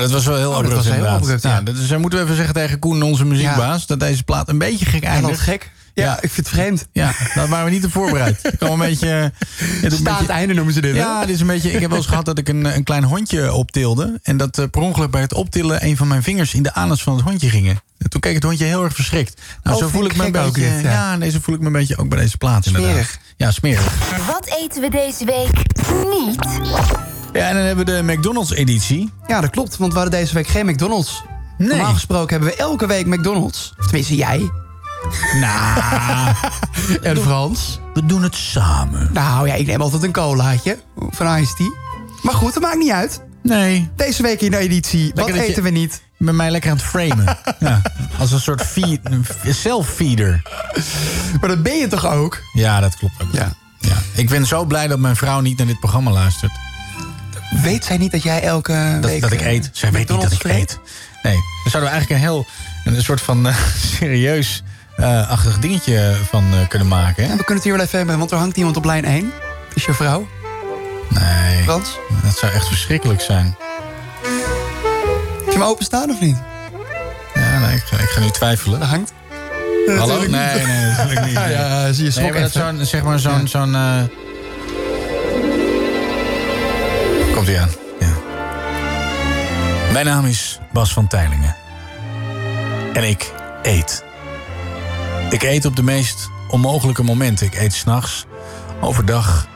Dat was wel heel Oh, dat abrupt was heel abrupt, ja. Is, eh, moeten we even zeggen tegen Koen, onze muziekbaas... dat deze plaat een beetje gek eindigt. gek. Ja, ik vind het vreemd. Ja, dat waren we niet op voorbereid. Ik kwam een beetje... Het is een Staand beetje- einde noemen ze dit? Ja, dit is een beetje. Ik heb wel eens gehad dat ik een, een klein hondje optilde. En dat eh, per ongeluk bij het optillen een van mijn vingers in de anus van het hondje gingen. En toen keek het hondje heel erg verschrikt. Nou, Oh, zo voel ik me een beetje. dit, ja. ja, nee, zo voel ik me een beetje ook bij deze plaat. Inderdaad. Smerig. Ja, smerig. Wat eten we deze week niet? Ja, en dan hebben we de McDonald's-editie. Ja, dat klopt, want we hadden deze week geen McDonald's. Normaal gesproken hebben we elke week McDonald's. Of tenminste, jij. Nou. en Frans. We doen het samen. Nou ja, ik neem altijd een colaatje van Ice Tea. Maar goed, dat maakt niet uit. Nee. Deze week in de editie, wat Lekker dat je- eten we niet? Met mij lekker aan het framen. ja, als een soort feed, self-feeder. Maar dat ben je toch ook? Ja, dat klopt ook. Ja. Ja. Ik ben zo blij dat mijn vrouw niet naar dit programma luistert. Weet zij niet dat jij elke Dat, week... dat ik eh, eet. Zij weet niet dat ik eet. Nee, daar zouden we eigenlijk een heel... een soort van eh, serieus eh, achtig dingetje van kunnen maken. Hè? Ja, we kunnen het hier wel even hebben, want er hangt iemand op lijn 1. Is je vrouw? Nee, Frans? dat zou echt verschrikkelijk zijn. Heb je hem openstaan of niet? Ja, nee, ik, ga- ik ga nu twijfelen. Dat hangt. Hallo? Nee, nee, natuurlijk niet. Ja, zie je nee, schrok maar dat even. zo'n, zeg maar zo'n... zo'n Ja. Mijn naam is Bas van Teilingen. En ik eet. Ik eet op de meest onmogelijke momenten. Ik eet s'nachts, overdag.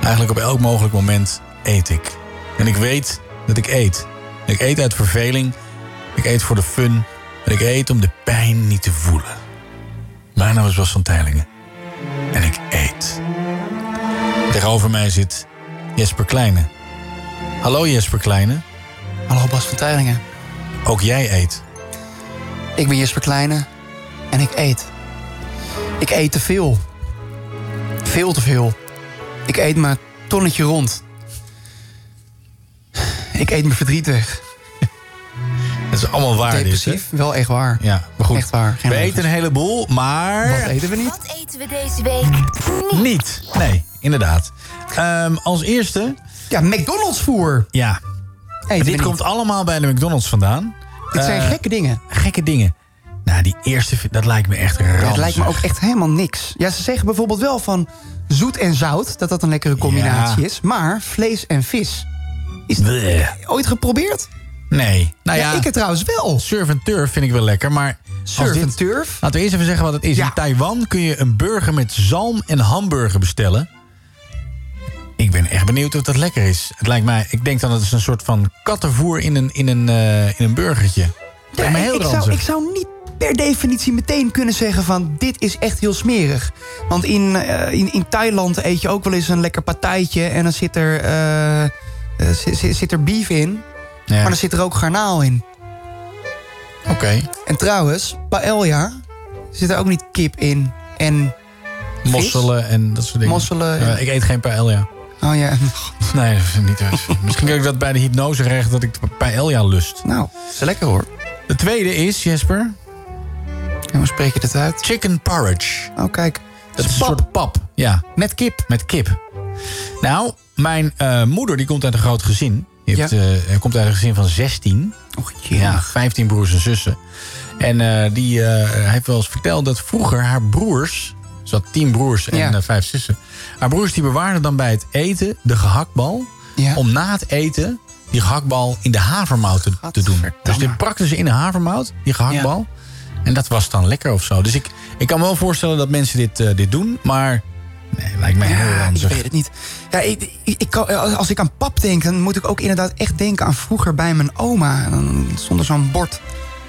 Eigenlijk op elk mogelijk moment eet ik. En ik weet dat ik eet. Ik eet uit verveling. Ik eet voor de fun. En ik eet om de pijn niet te voelen. Mijn naam is Bas van Teilingen. En ik eet. Tegenover mij zit Jesper Kleine. Hallo Jesper Kleine. Hallo Bas van Teilingen. Ook jij eet. Ik ben Jesper Kleine en ik eet. Ik eet te veel. Veel te veel. Ik eet mijn tonnetje rond. Ik eet mijn verdriet weg. Dat is allemaal waar dit, hè? Depressief, wel echt waar. Ja, maar goed. Echt waar. Geen We eten een heleboel, maar... Wat eten we niet? Wat eten we deze week Niet. Nee, inderdaad. Ehm, als eerste... Ja, McDonald's voer. Ja. dit komt allemaal bij de McDonald's vandaan. Dit zijn Eh, gekke dingen. Gekke dingen. Nou, die eerste, dat lijkt me echt ranzig. Het lijkt me ook echt helemaal niks. Ja, ze zeggen bijvoorbeeld wel van zoet en zout, dat dat een lekkere combinatie Ja. is. Maar vlees en vis. Is Bleh. ooit geprobeerd? Nee. Nou ja, Ja, ik het trouwens wel. Surf and turf vind ik wel lekker, maar... Surf dit- and turf? Laten we eerst even zeggen wat het is. In Taiwan kun je een burger met zalm en hamburger bestellen. Ik ben echt benieuwd of dat lekker is. Het lijkt mij, ik denk dan dat het is een soort van kattenvoer in een, in een, eh, in een burgertje. Heel ik, zou, ik zou niet per definitie meteen kunnen zeggen van dit is echt heel smerig. Want in, eh, in, in Thailand eet je ook wel eens een lekker partijtje en dan zit er, eh, eh, zit, zit- er beef in. Ja. Maar dan zit er ook garnaal in. Oké. En trouwens, paella zit er ook niet kip in. En. Mosselen en dat soort dingen. Mosselen en- Ja, ik eet geen paella. Oh ja. Nee, dat niet Misschien kan ik dat bij de hypnose recht dat ik de paella lust. Nou, is lekker hoor. De tweede is, Jesper... En hoe spreek je dit uit? Chicken porridge. Oh, kijk. Dat is een soort pap. Ja. Met kip. Met kip. Nou, mijn eh, moeder die komt uit een groot gezin. Die heeft, Ja. eh, komt uit een gezin van 16. Och, Ja, 15 broers en zussen. En eh, die heeft wel eens verteld dat vroeger haar broers... Ze had tien broers en Ja. vijf zussen. Haar broers die bewaarden dan bij het eten de gehaktbal... Ja. om na het eten die gehaktbal in de havermout te, te doen. Dus dit prakten ze in de havermout, die gehaktbal. En dat was dan lekker of zo. Dus ik, ik kan me wel voorstellen dat mensen dit, eh, dit doen. Maar nee, lijkt mij heel Ja, ik ranzig. weet het niet. Ja, ik, kan- als ik aan pap denk, dan moet ik ook inderdaad echt denken aan vroeger bij mijn oma. En Dan stond er zo'n bord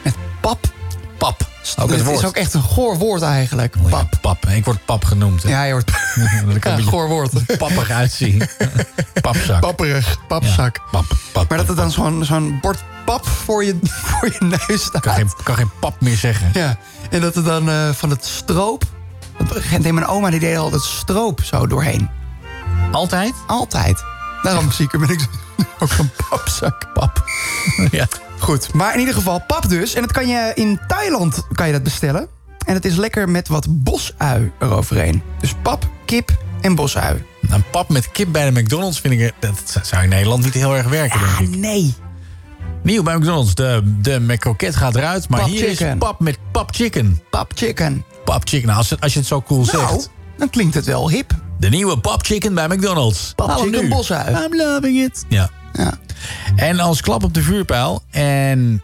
met pap. Pap. Ook het het woord. is ook echt een goor woord eigenlijk. Pap. Pap. Ik word pap genoemd. hè. Ja, je wordt ja, een goor woord. pappig uitzien. Papzak. Papperig, papzak. Pap, pap. Maar dat er dan zo'n zo'n bord pap voor je, voor je neus staat. kan geen, kan geen pap meer zeggen. Ja, en dat er dan eh, van het stroop... Dat deed mijn oma die deed altijd stroop zo doorheen. Altijd? Altijd. Daarom zie ik er ben ik ook zo'n papzak. Pap. Ja. Goed, maar in ieder geval pap dus. En dat kan je in Thailand kan je dat bestellen. En het is lekker met wat bosui eroverheen. Dus pap, kip en bosui. Een nou, pap met kip bij de McDonald's vind ik... dat zou in Nederland niet heel erg werken, denk ah, ik. nee. Nieuw bij McDonald's. De, de McCroket gaat eruit, maar pap hier is pap met pap chicken. Pap chicken. Pap chicken, nou, als, het, als je het zo cool nou, zegt. dan klinkt het wel hip. De nieuwe pap chicken bij McDonald's. Pap Hallo chicken. I'm loving it. Ja. ja. En als klap op de vuurpijl. En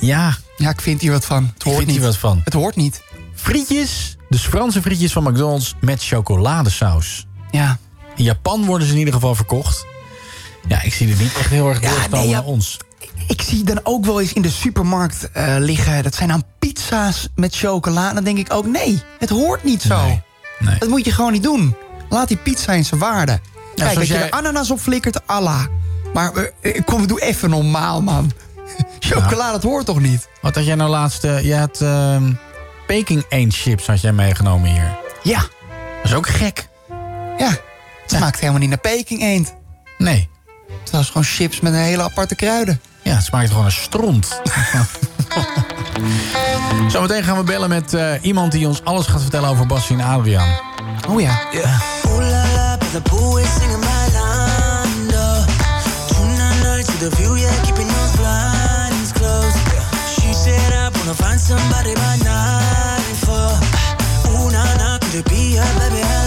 ja. Ja, ik vind hier wat van. Het hoort niet. wat van. Het hoort niet. Frietjes. Dus Franse frietjes van McDonald's met chocoladesaus. Ja. In Japan worden ze in ieder geval verkocht. Ja, ik zie er niet echt heel erg ja, komen. ja, naar ons. Ik zie dan ook wel eens in de supermarkt eh, liggen... dat zijn dan pizza's met chocola. Dan denk ik ook, nee, het hoort niet zo. Nee. Dat moet je gewoon niet doen. Laat die pizza in zijn waarde. Kijk, ja, als je er ananas op flikkert, Allah. Maar eh, eh, kom, doe even normaal, man. Chocola, dat hoort toch niet? Wat had jij nou laatst? Eh, je had ehm, Peking Eend chips had jij meegenomen hier. Ja. Dat is ook gek. Ja, het ja. smaakt helemaal niet naar Peking Eend. Nee. Het was gewoon chips met een hele aparte kruiden. Ja, het smaakt gewoon een stront. Zometeen gaan we bellen met iemand die ons alles gaat vertellen over Bas en Adriaan. Oh ja. Yeah. the view, yeah, keeping those blinds closed. She said I wanna find somebody by nine four. Ooh, nah, nah, could it be her, baby? I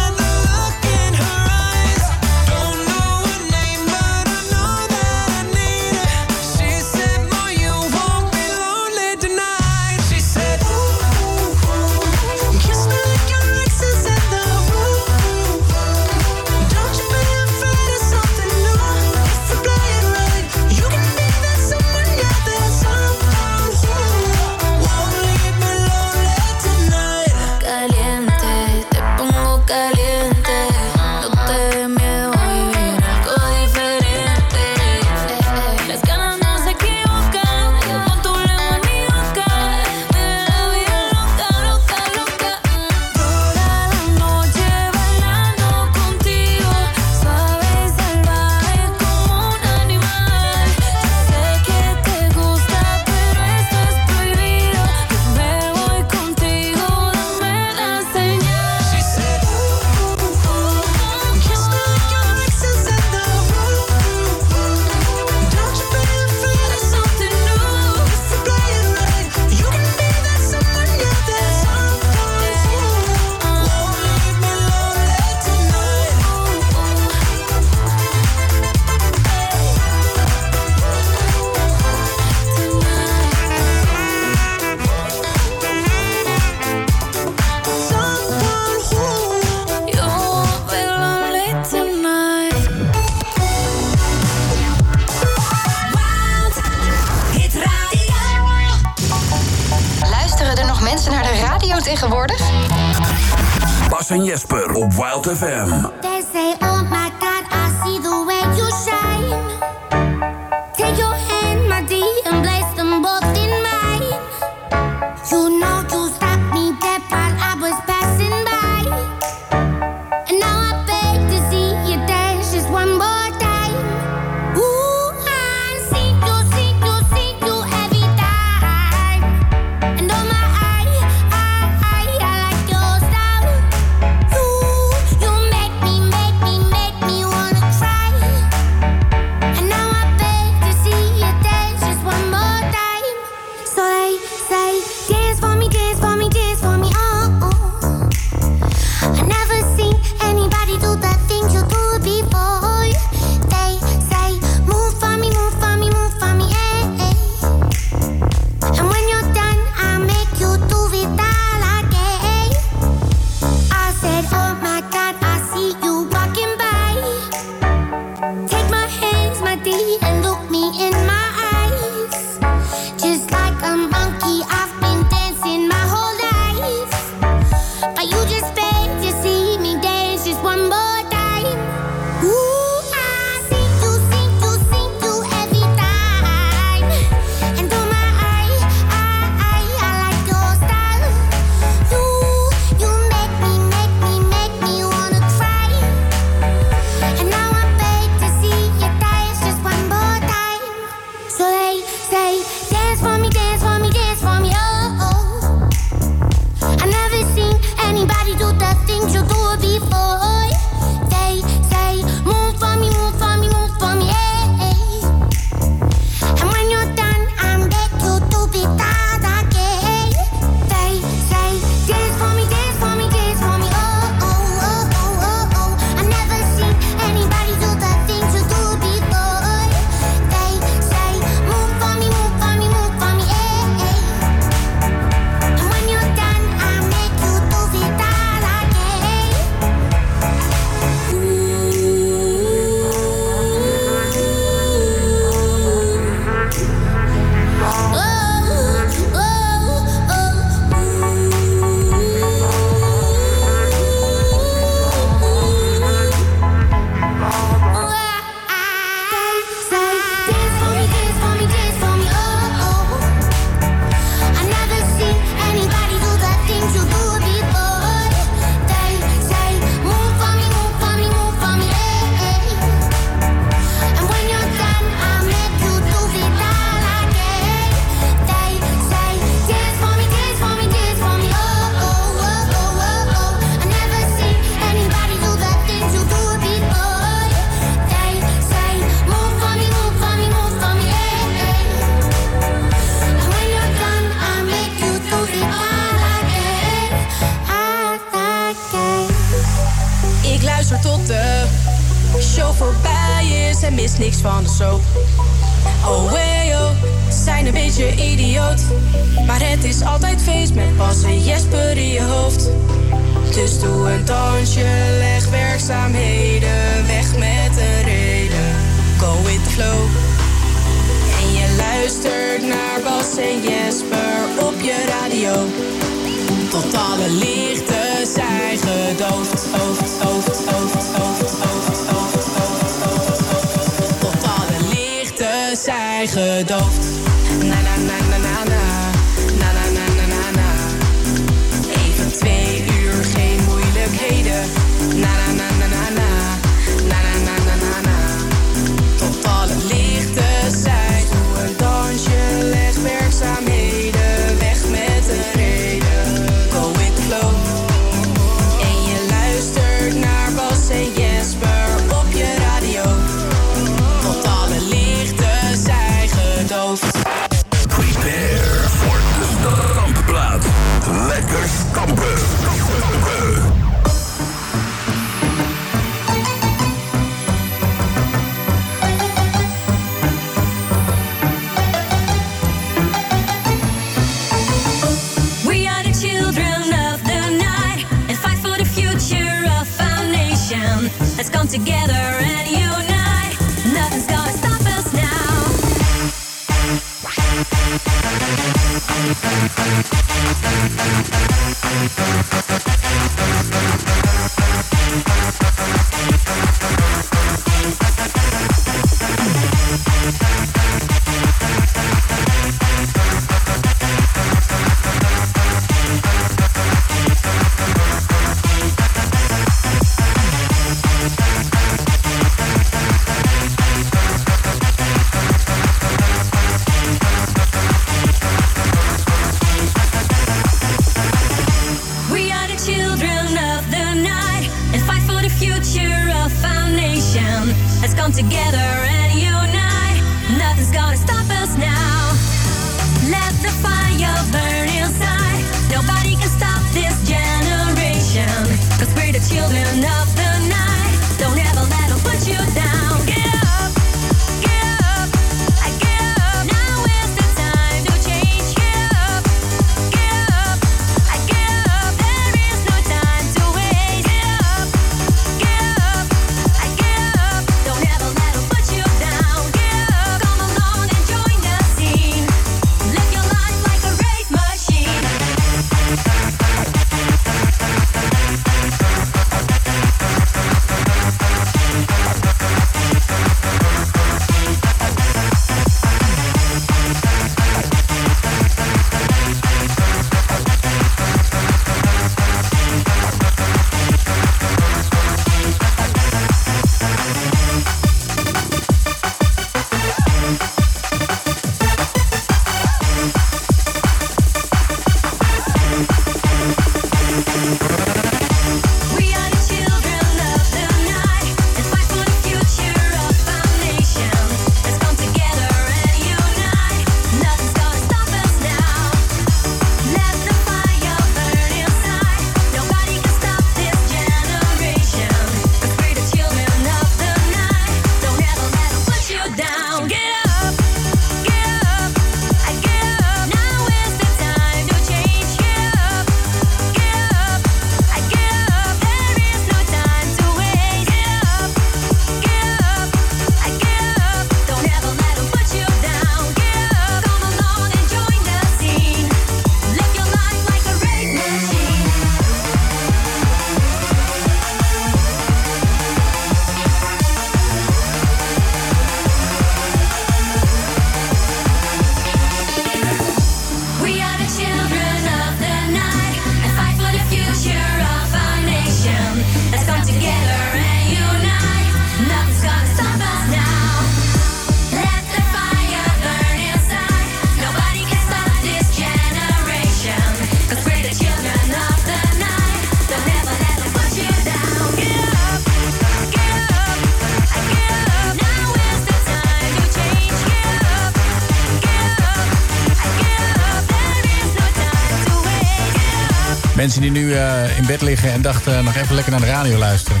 Mensen die nu eh, in bed liggen en dachten nog even lekker naar de radio luisteren.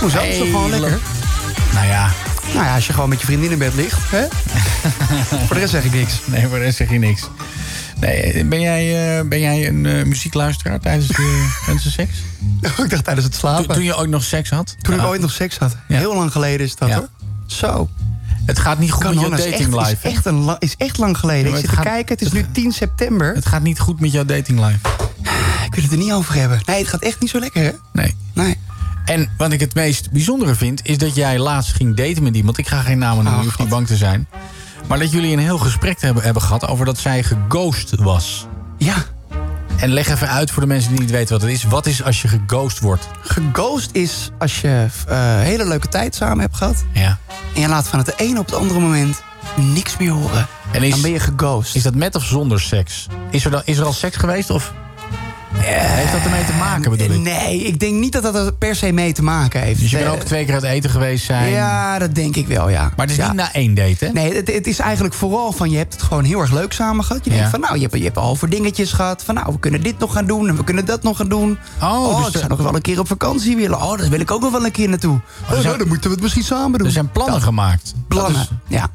Hoezo? Is toch gewoon lekker? Nou ja. Nou ja, als je gewoon met je vriendin in bed ligt, hè? voor de rest zeg ik niks. Nee, voor de rest zeg je niks. Nee, ben jij, eh, ben jij een eh, muziekluisteraar tijdens de, tijdens de seks? ik dacht tijdens het slapen. Toen, toen je ooit nog seks had? Toen ik ooit nog seks had. Heel lang geleden is dat, Ja. hoor. Zo. Het gaat niet goed met jouw dating echt, life. Is echt, een la- is echt lang geleden. Ja, ik zit het te gaat- kijken, het is nu 10 september. Het gaat niet goed met jouw dating life. Wil het er niet over hebben. Nee, het gaat echt niet zo lekker, hè? Nee. Nee. En wat ik het meest bijzondere vind, is dat jij laatst ging daten met iemand. Ik ga geen namen noemen, je hoeft niet bang te zijn. Maar dat jullie een heel gesprek hebben, hebben gehad over dat zij geghost was. Ja. En leg even uit voor de mensen die niet weten wat het is. Wat is als je geghost wordt? Geghost is als je eh hele leuke tijd samen hebt gehad. Ja. En je laat van het ene op het andere moment niks meer horen. En is, dan ben je geghost. Is dat met of zonder seks? Is er, dan, is er al seks geweest of heeft dat ermee te maken bedoel ik? Nee, ik denk niet dat dat er per se mee te maken heeft. Dus je bent Eh, ook twee keer uit eten geweest zijn? Ja, dat denk ik wel, ja. Maar het is Ja. niet na één date, hè? Nee, het, het is eigenlijk vooral van je hebt het gewoon heel erg leuk samen gehad. Je denkt van nou, je hebt, je hebt al voor dingetjes gehad. Van nou, we kunnen dit nog gaan doen en we kunnen dat nog gaan doen. Oh, dus ik er- zou nog wel een keer op vakantie willen. Oh, daar wil ik ook nog wel een keer naartoe. Oh, zijn- nou, dan moeten we het misschien samen doen. Er zijn plannen Dat- gemaakt. Plannen, is- ja.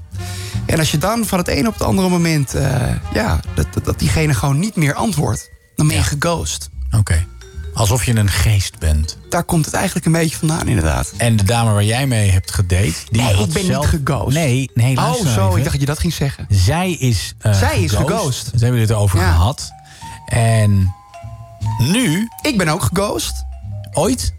En als je dan van het een op het andere moment... eh, ja, dat, dat, dat diegene gewoon niet meer antwoordt... dan ben je geghost. Oké. Alsof je een geest bent. Daar komt het eigenlijk een beetje vandaan, inderdaad. En de dame waar jij mee hebt gedate... Die Nee, ik ben zelf... niet geghost. Nee, nee, Oh, zo, even. ik dacht dat je dat ging zeggen. Zij is eh, Zij is geghost. Ze hebben het erover Ja. gehad. En nu... Ik ben ook geghost. Ooit?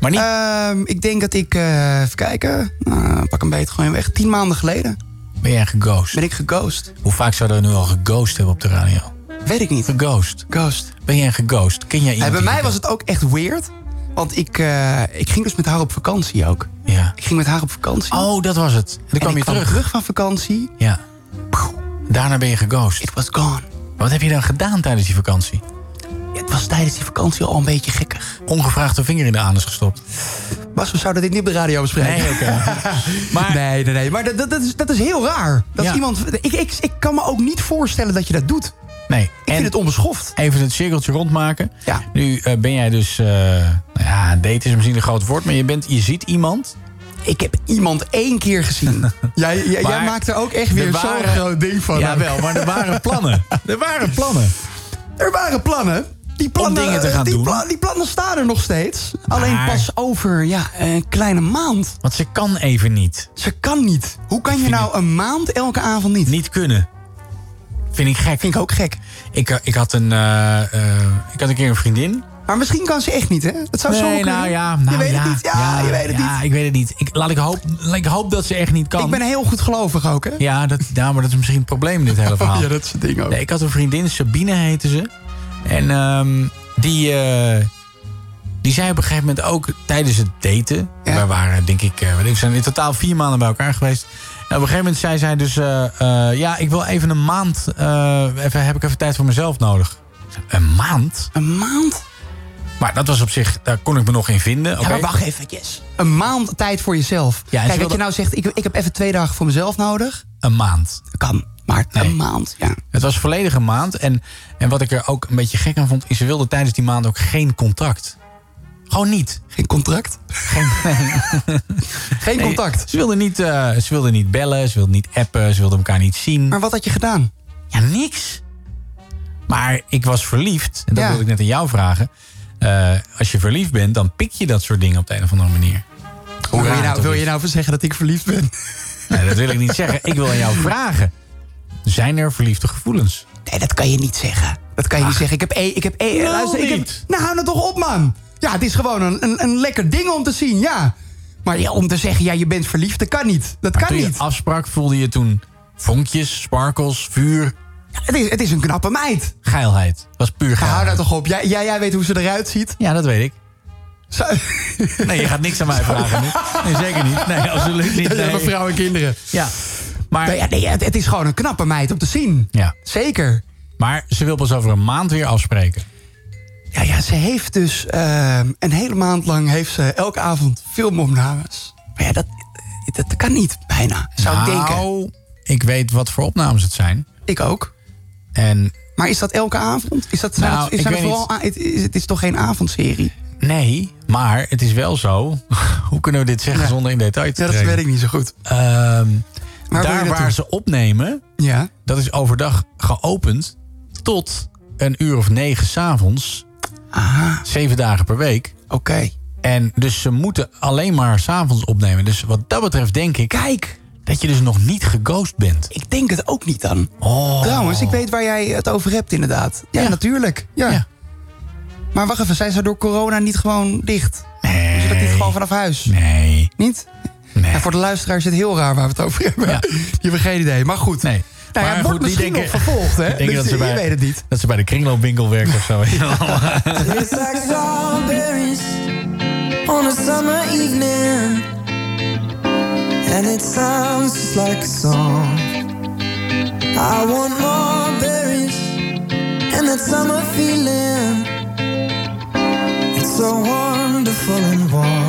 Maar niet... Ehm, ik denk dat ik, eh, even kijken, nou, pak een beet gewoon weg. Tien maanden geleden Ben jij geghost? ben ik geghost. Hoe vaak zouden we nu al geghost hebben op de radio? Weet ik niet. Geghost. Ghost. Ben jij geghost? Ken jij iemand bij mij was het ook echt weird. Want ik, eh, ik ging dus met haar op vakantie ook. Ja. Ik ging met haar op vakantie. Oh, dat was het. En dan kwam en je kwam terug. terug van vakantie. Ja. Daarna ben je geghost. It was gone. Wat heb je dan gedaan tijdens die vakantie? Ja, het was tijdens die vakantie al een beetje gekkig. Ongevraagd een vinger in de anus gestopt. Bas, we zouden dit niet op de radio bespreken. Nee, oké. maar, nee, nee, nee. Maar dat, dat, is, dat is heel raar. Dat Ja. iemand, ik, ik, ik kan me ook niet voorstellen dat je dat doet. Nee. Ik vind het onbeschoft. Even het cirkeltje rondmaken. Ja. Nu eh, ben jij dus... eh, nou ja, date is misschien een groot woord, maar je, bent, je ziet iemand. Ik heb iemand één keer gezien. jij, jij, maakt er ook echt weer er zo'n groot ding van. Jawel, maar er waren plannen. Er waren plannen. Er waren plannen. Die plannen, dingen te gaan die doen. pla- die plannen staan er nog steeds. Alleen pas over ja, een kleine maand. Want ze kan even niet. Ze kan niet. Hoe kan je nou een maand elke avond niet? Niet kunnen. Vind ik gek. Vind ik ook gek. Ik, eh, ik, had een, eh, ik had een keer een vriendin. Maar misschien kan ze echt niet, hè? Dat zou zo nee, kunnen. nou ja, nou je weet ja, het niet. Ja, je weet het ja, niet. ik weet het niet. Ik, laat ik, hoop, ik hoop dat ze echt niet kan. Ik ben heel goed gelovig ook, hè? Ja, dat, ja, maar dat is misschien het probleem in dit hele verhaal. ja, dat is het ding ook. Nee, ik had een vriendin, Sabine heette ze. En ehm, die, die zei op een gegeven moment ook tijdens het daten... We waren, denk ik, we zijn in totaal vier maanden bij elkaar geweest. En op een gegeven moment zei zij dus... eh, eh, ja, ik wil even een maand... eh, even, heb ik even tijd voor mezelf nodig. Een maand? Een maand? Maar dat was op zich... Daar kon ik me nog in vinden. Ja, Oké. maar wacht even, yes. Een maand tijd voor jezelf. Ja, Kijk, dat wilde- je nou zegt, ik, ik heb even twee dagen voor mezelf nodig. Een maand. Kan, maar een maand, ja. Het was volledig een maand. En, en wat ik er ook een beetje gek aan vond... is ze wilde tijdens die maand ook geen contact. Gewoon niet. Geen contract? Geen, Geen Nee, contact. Ze wilde, niet, eh, ze wilde niet bellen, ze wilde niet appen, ze wilde elkaar niet zien. Maar wat had je gedaan? Ja, niks. Maar ik was verliefd. En dat Ja. wilde ik net aan jou vragen. Eh, als je verliefd bent, dan pik je dat soort dingen op de een of andere manier. Hoe wil je nou, wil je nou zeggen dat ik verliefd ben? Nee, dat wil ik niet zeggen. Ik wil aan jou vragen. Zijn er verliefde gevoelens? Nee, dat kan je niet zeggen. Dat kan je niet zeggen. Ik heb één... Ik heb één Nou luister, ik heb, niet. nou, hou nou toch op, man. Ja, het is gewoon een, een, een lekker ding om te zien, ja. Maar ja, om te zeggen, ja, je bent verliefd, dat kan niet. Dat Maar kan toen niet. je afsprak, voelde je toen vonkjes, sparkels, vuur, Ja, het, is, het is een knappe meid. geilheid? Was puur Hou geilheid. nou toch op. Jij, jij, jij weet hoe ze eruit ziet. Ja, dat weet ik. Zo- Nee, je gaat niks aan mij vragen nu. Nee, zeker niet. Nee, absoluut niet. Nee. maar vrouw en kinderen. Ja. Maar, Nee, ja, nee, het, het is gewoon een knappe meid om te zien. ja. Zeker. maar ze wil pas over een maand weer afspreken. Ja, ja ze heeft dus ehm, een hele maand lang heeft ze elke avond filmopnames. Maar ja, dat, dat kan niet bijna, zou ik denken. Nou, ik weet wat voor opnames het zijn. Ik ook. En Maar is dat elke avond? Is dat, Nou, is zijn vooral, het, is, het is toch geen avondserie? nee, Maar het is wel zo. Hoe kunnen we dit zeggen zonder in detail te Ja, dat weet ik niet zo goed. Ehm, Maar je daar waar ze opnemen, Ja. dat is overdag geopend tot een uur of negen s'avonds. Zeven dagen per week. Oké. En dus ze moeten alleen maar s'avonds opnemen. Dus wat dat betreft denk ik... Kijk! Dat je dus nog niet geghost bent. Ik denk het ook niet dan. Oh. Trouwens, ik weet waar jij het over hebt inderdaad. Ja, natuurlijk. Ja. Maar wacht even, zijn ze door corona niet gewoon dicht? Nee. Ze dat niet gewoon vanaf huis? Nee. Niet? Ja, voor de luisteraar is het heel raar waar we het over hebben. Die hebben geen idee. Maar goed. Nee. Nou ja, Maar wordt goed, die misschien denken- nog vervolgd, hè? Dus dat ze je bij, weet het niet. Dat ze bij de kringloopwinkel werken of zo. It's like strawberries on a summer evening, and it sounds just like a song. I want more berries and that summer feeling. It's so wonderful and warm.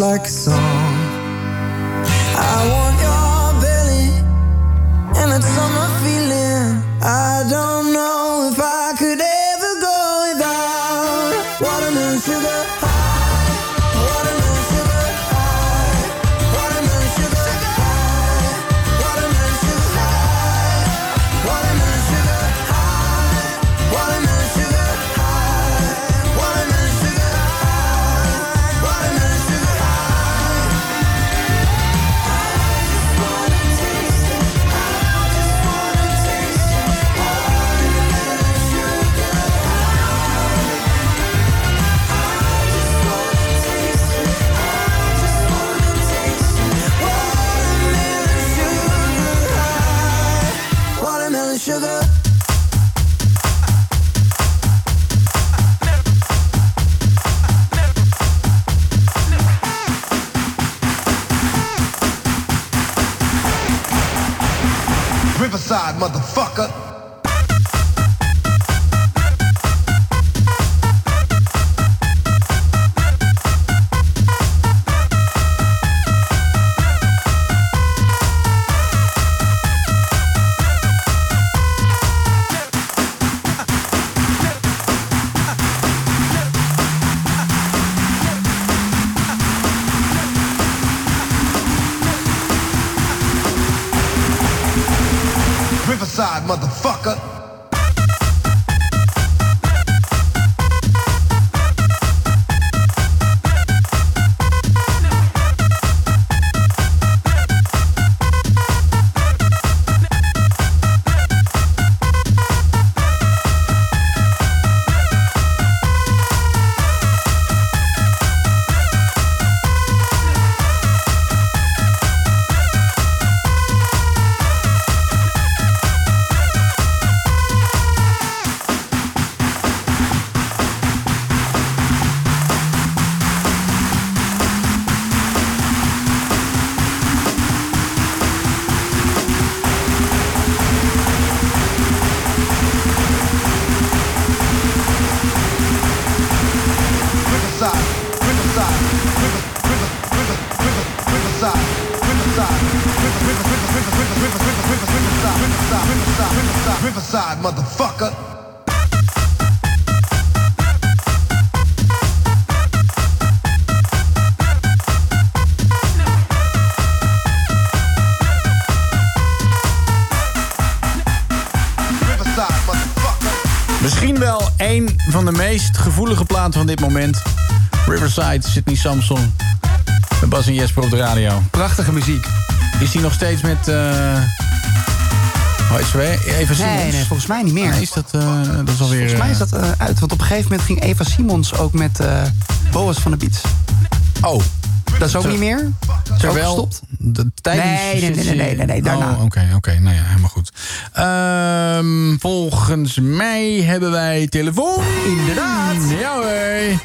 Like a song. Riverside, motherfucker. Meest gevoelige platen van dit moment. Riverside, Sydney Samson. Met Bas en Jesper op de radio. Prachtige muziek. Is hij nog steeds met... heet ze weer? Eva Simons? Nee, nee, volgens mij niet meer. Nee, is dat, eh, dat is alweer... Volgens mij is dat eh, uit. Want op een gegeven moment ging Eva Simons ook met Boas van de Beats. Oh. Dat is ook Ter- niet meer? Is ook Terwijl gestopt? de tijdens... Nee, nee, nee, nee, nee, nee, nee, daarna. Oh, oké, oké. Nou ja, helemaal goed. Ehm, volgens mij hebben wij telefoon. Inderdaad. Ja hoor.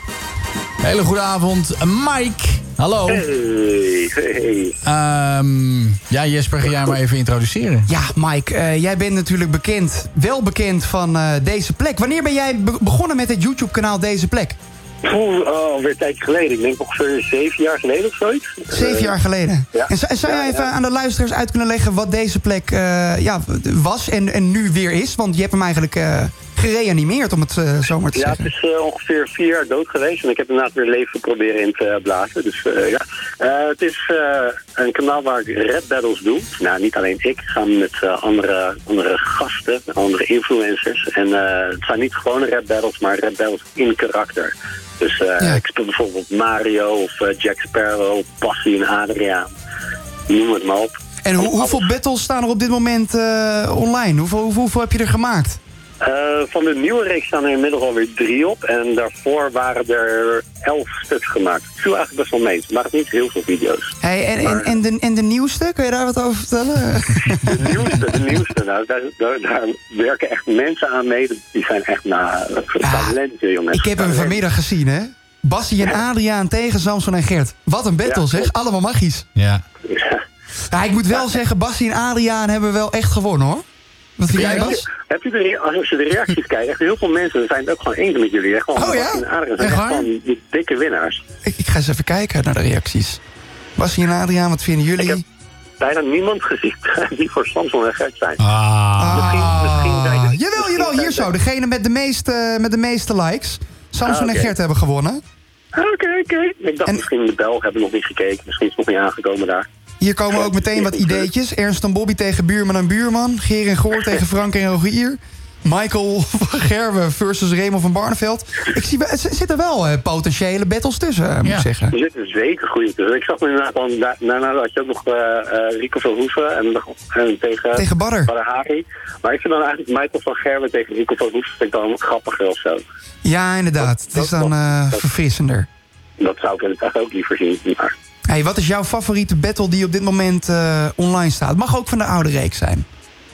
Hele goede avond. Mike. Hallo. Hey, hey. Ehm, ja, Jesper, ga jij maar even introduceren. Ja, Mike, eh, jij bent natuurlijk bekend, wel bekend van eh, Deze Plek. Wanneer ben jij be- begonnen met het YouTube-kanaal Deze Plek? Oeh, oh, alweer een tijdje geleden. Ik denk ongeveer zeven jaar geleden of zoiets. Zeven Eh, jaar geleden. ja. En zou, jij even aan de luisteraars uit kunnen leggen wat Deze Plek eh, ja, was en, en nu weer is? Want je hebt hem eigenlijk eh, gereanimeerd, om het eh, zo maar te Ja, het zeggen. is eh, ongeveer vier jaar dood geweest en ik heb inderdaad weer leven proberen in te blazen. Dus eh, ja, Eh, het is eh, een kanaal waar ik rap battles doe. Nou, niet alleen ik, samen met eh, andere, andere gasten, andere influencers. En eh, het zijn niet gewone rap battles, maar rap battles in karakter. Dus eh, ik speel bijvoorbeeld Mario of eh, Jack Sparrow, Passie en Adriaan. Noem het maar op. En hoe, hoeveel battles staan er op dit moment eh, online? Hoeveel, hoeveel, hoeveel heb je er gemaakt? Eh, van de nieuwe reeks staan er inmiddels alweer drie op. En daarvoor waren er elf stuks gemaakt. Het viel eigenlijk best wel mee. Het waren niet heel veel video's. Hey, en, en, en, de, en de nieuwste, kun je daar wat over vertellen? De nieuwste, de nieuwste. Nou, daar, daar, daar werken echt mensen aan mee. Die zijn echt na talenten, jongens. Ik heb hem vanmiddag gezien, hè? Bassie en Adriaan tegen Samson en Gert. Wat een battle, Ja, zeg. Allemaal magisch. Ja. Ja, ik moet wel zeggen, Bassie en Adriaan hebben wel echt gewonnen, hoor. Wat vind jij, Heb Bas? je, heb je de, als je de reacties kijkt, echt heel veel mensen zijn het ook gewoon eens met jullie. Echt gewoon, Oh ja? Bas en Adriaan zijn Echt gewoon die dikke winnaars. Ik, ik ga eens even kijken naar de reacties. Bassie en Adriaan, wat vinden jullie? Bijna niemand gezien die voor Samson en Gert zijn. Ah. Misschien, misschien zijn Ah, de- jawel, jawel, hier zo. Degene met de meeste, met de meeste likes. Samson Ah, oké. en Gert hebben gewonnen. Ah, Oké, oké. Ik dacht misschien de Belgen hebben nog niet gekeken. Misschien is het nog niet aangekomen daar. Hier komen ook meteen wat ideetjes. Ernst en Bobby tegen Buurman en Buurman. Geer en Goor tegen Frank en Rogier. Michael van Gerwen versus Raymond van Barneveld. Ik zie, er zitten wel eh, potentiële battles tussen, eh, moet ik zeggen. Er zitten zeker goede tussen. Ik zag me inderdaad gewoon, da- daarna had je ook nog eh, Rico Verhoeven en, nog- en tegen, Tegen Badder. Hari. Maar ik vind dan eigenlijk Michael van Gerwen tegen Rico Verhoeven vind ik dan grappiger of zo. Ja, inderdaad. Het is dan eh, verfrissender. Dat zou ik inderdaad ook liever zien. Maar Hey, wat is jouw favoriete battle die op dit moment eh, online staat? Het mag ook van de oude reeks zijn.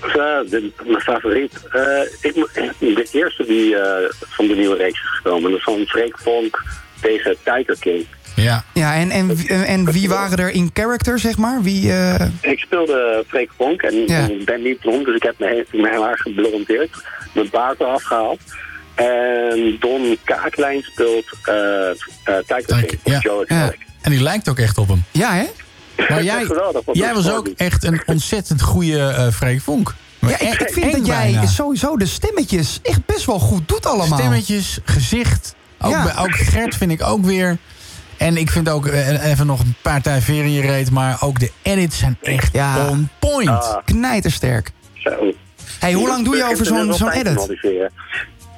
Eh, de- mijn favoriet. eh, ik, mo- de eerste die eh, van de nieuwe reeks is gekomen. Dat is van Freek Vonk tegen Tiger King. Ja. Ja, en, en, en, en wie waren er in character, zeg maar? Wie, eh, Ik speelde Freek Vonk en Ja. ik ben niet blond, dus ik heb mijn, mijn haar geblondeerd. Mijn baard eraf gehaald. En Don Kaaklijn speelt eh eh, Tiger King. of Joe Exotic. En die lijkt ook echt op hem. Ja, hè? Maar jij, Geweldig, jij was ook echt een ontzettend goede eh Freek Vonk. Maar Ja, ik, e- ik vind eng dat jij bijna. sowieso de stemmetjes echt best wel goed doet allemaal. Stemmetjes, gezicht. Ook, Ja. bij, ook Gert vind ik ook weer. En ik vind ook, eh, even nog een paar tijd in je reet... maar ook de edits zijn echt Ja. on point. Ah. Knijtersterk. Zo. Hey, hoe lang doe je over zo'n zo'n edit?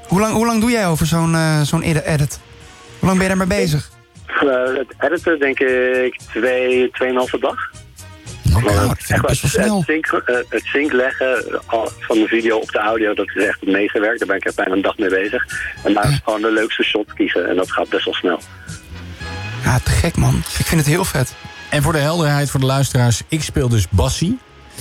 Hoe lang, hoe lang doe jij over zo'n eh, zo'n edi- edit? Hoe lang ben je daarmee bezig? Eh, het editen denk ik twee, tweeënhalve dag. Maar nou, dat echt vind ik best wel het, snel. Het sync, eh, het sync leggen eh, van de video op de audio, dat is echt het meeste werk. Daar ben ik echt bijna een dag mee bezig. En daar is gewoon de leukste shot kiezen. En dat gaat best wel snel. Ja, te gek man. Ik vind het heel vet. En voor de helderheid voor de luisteraars... ik speel dus Bassie.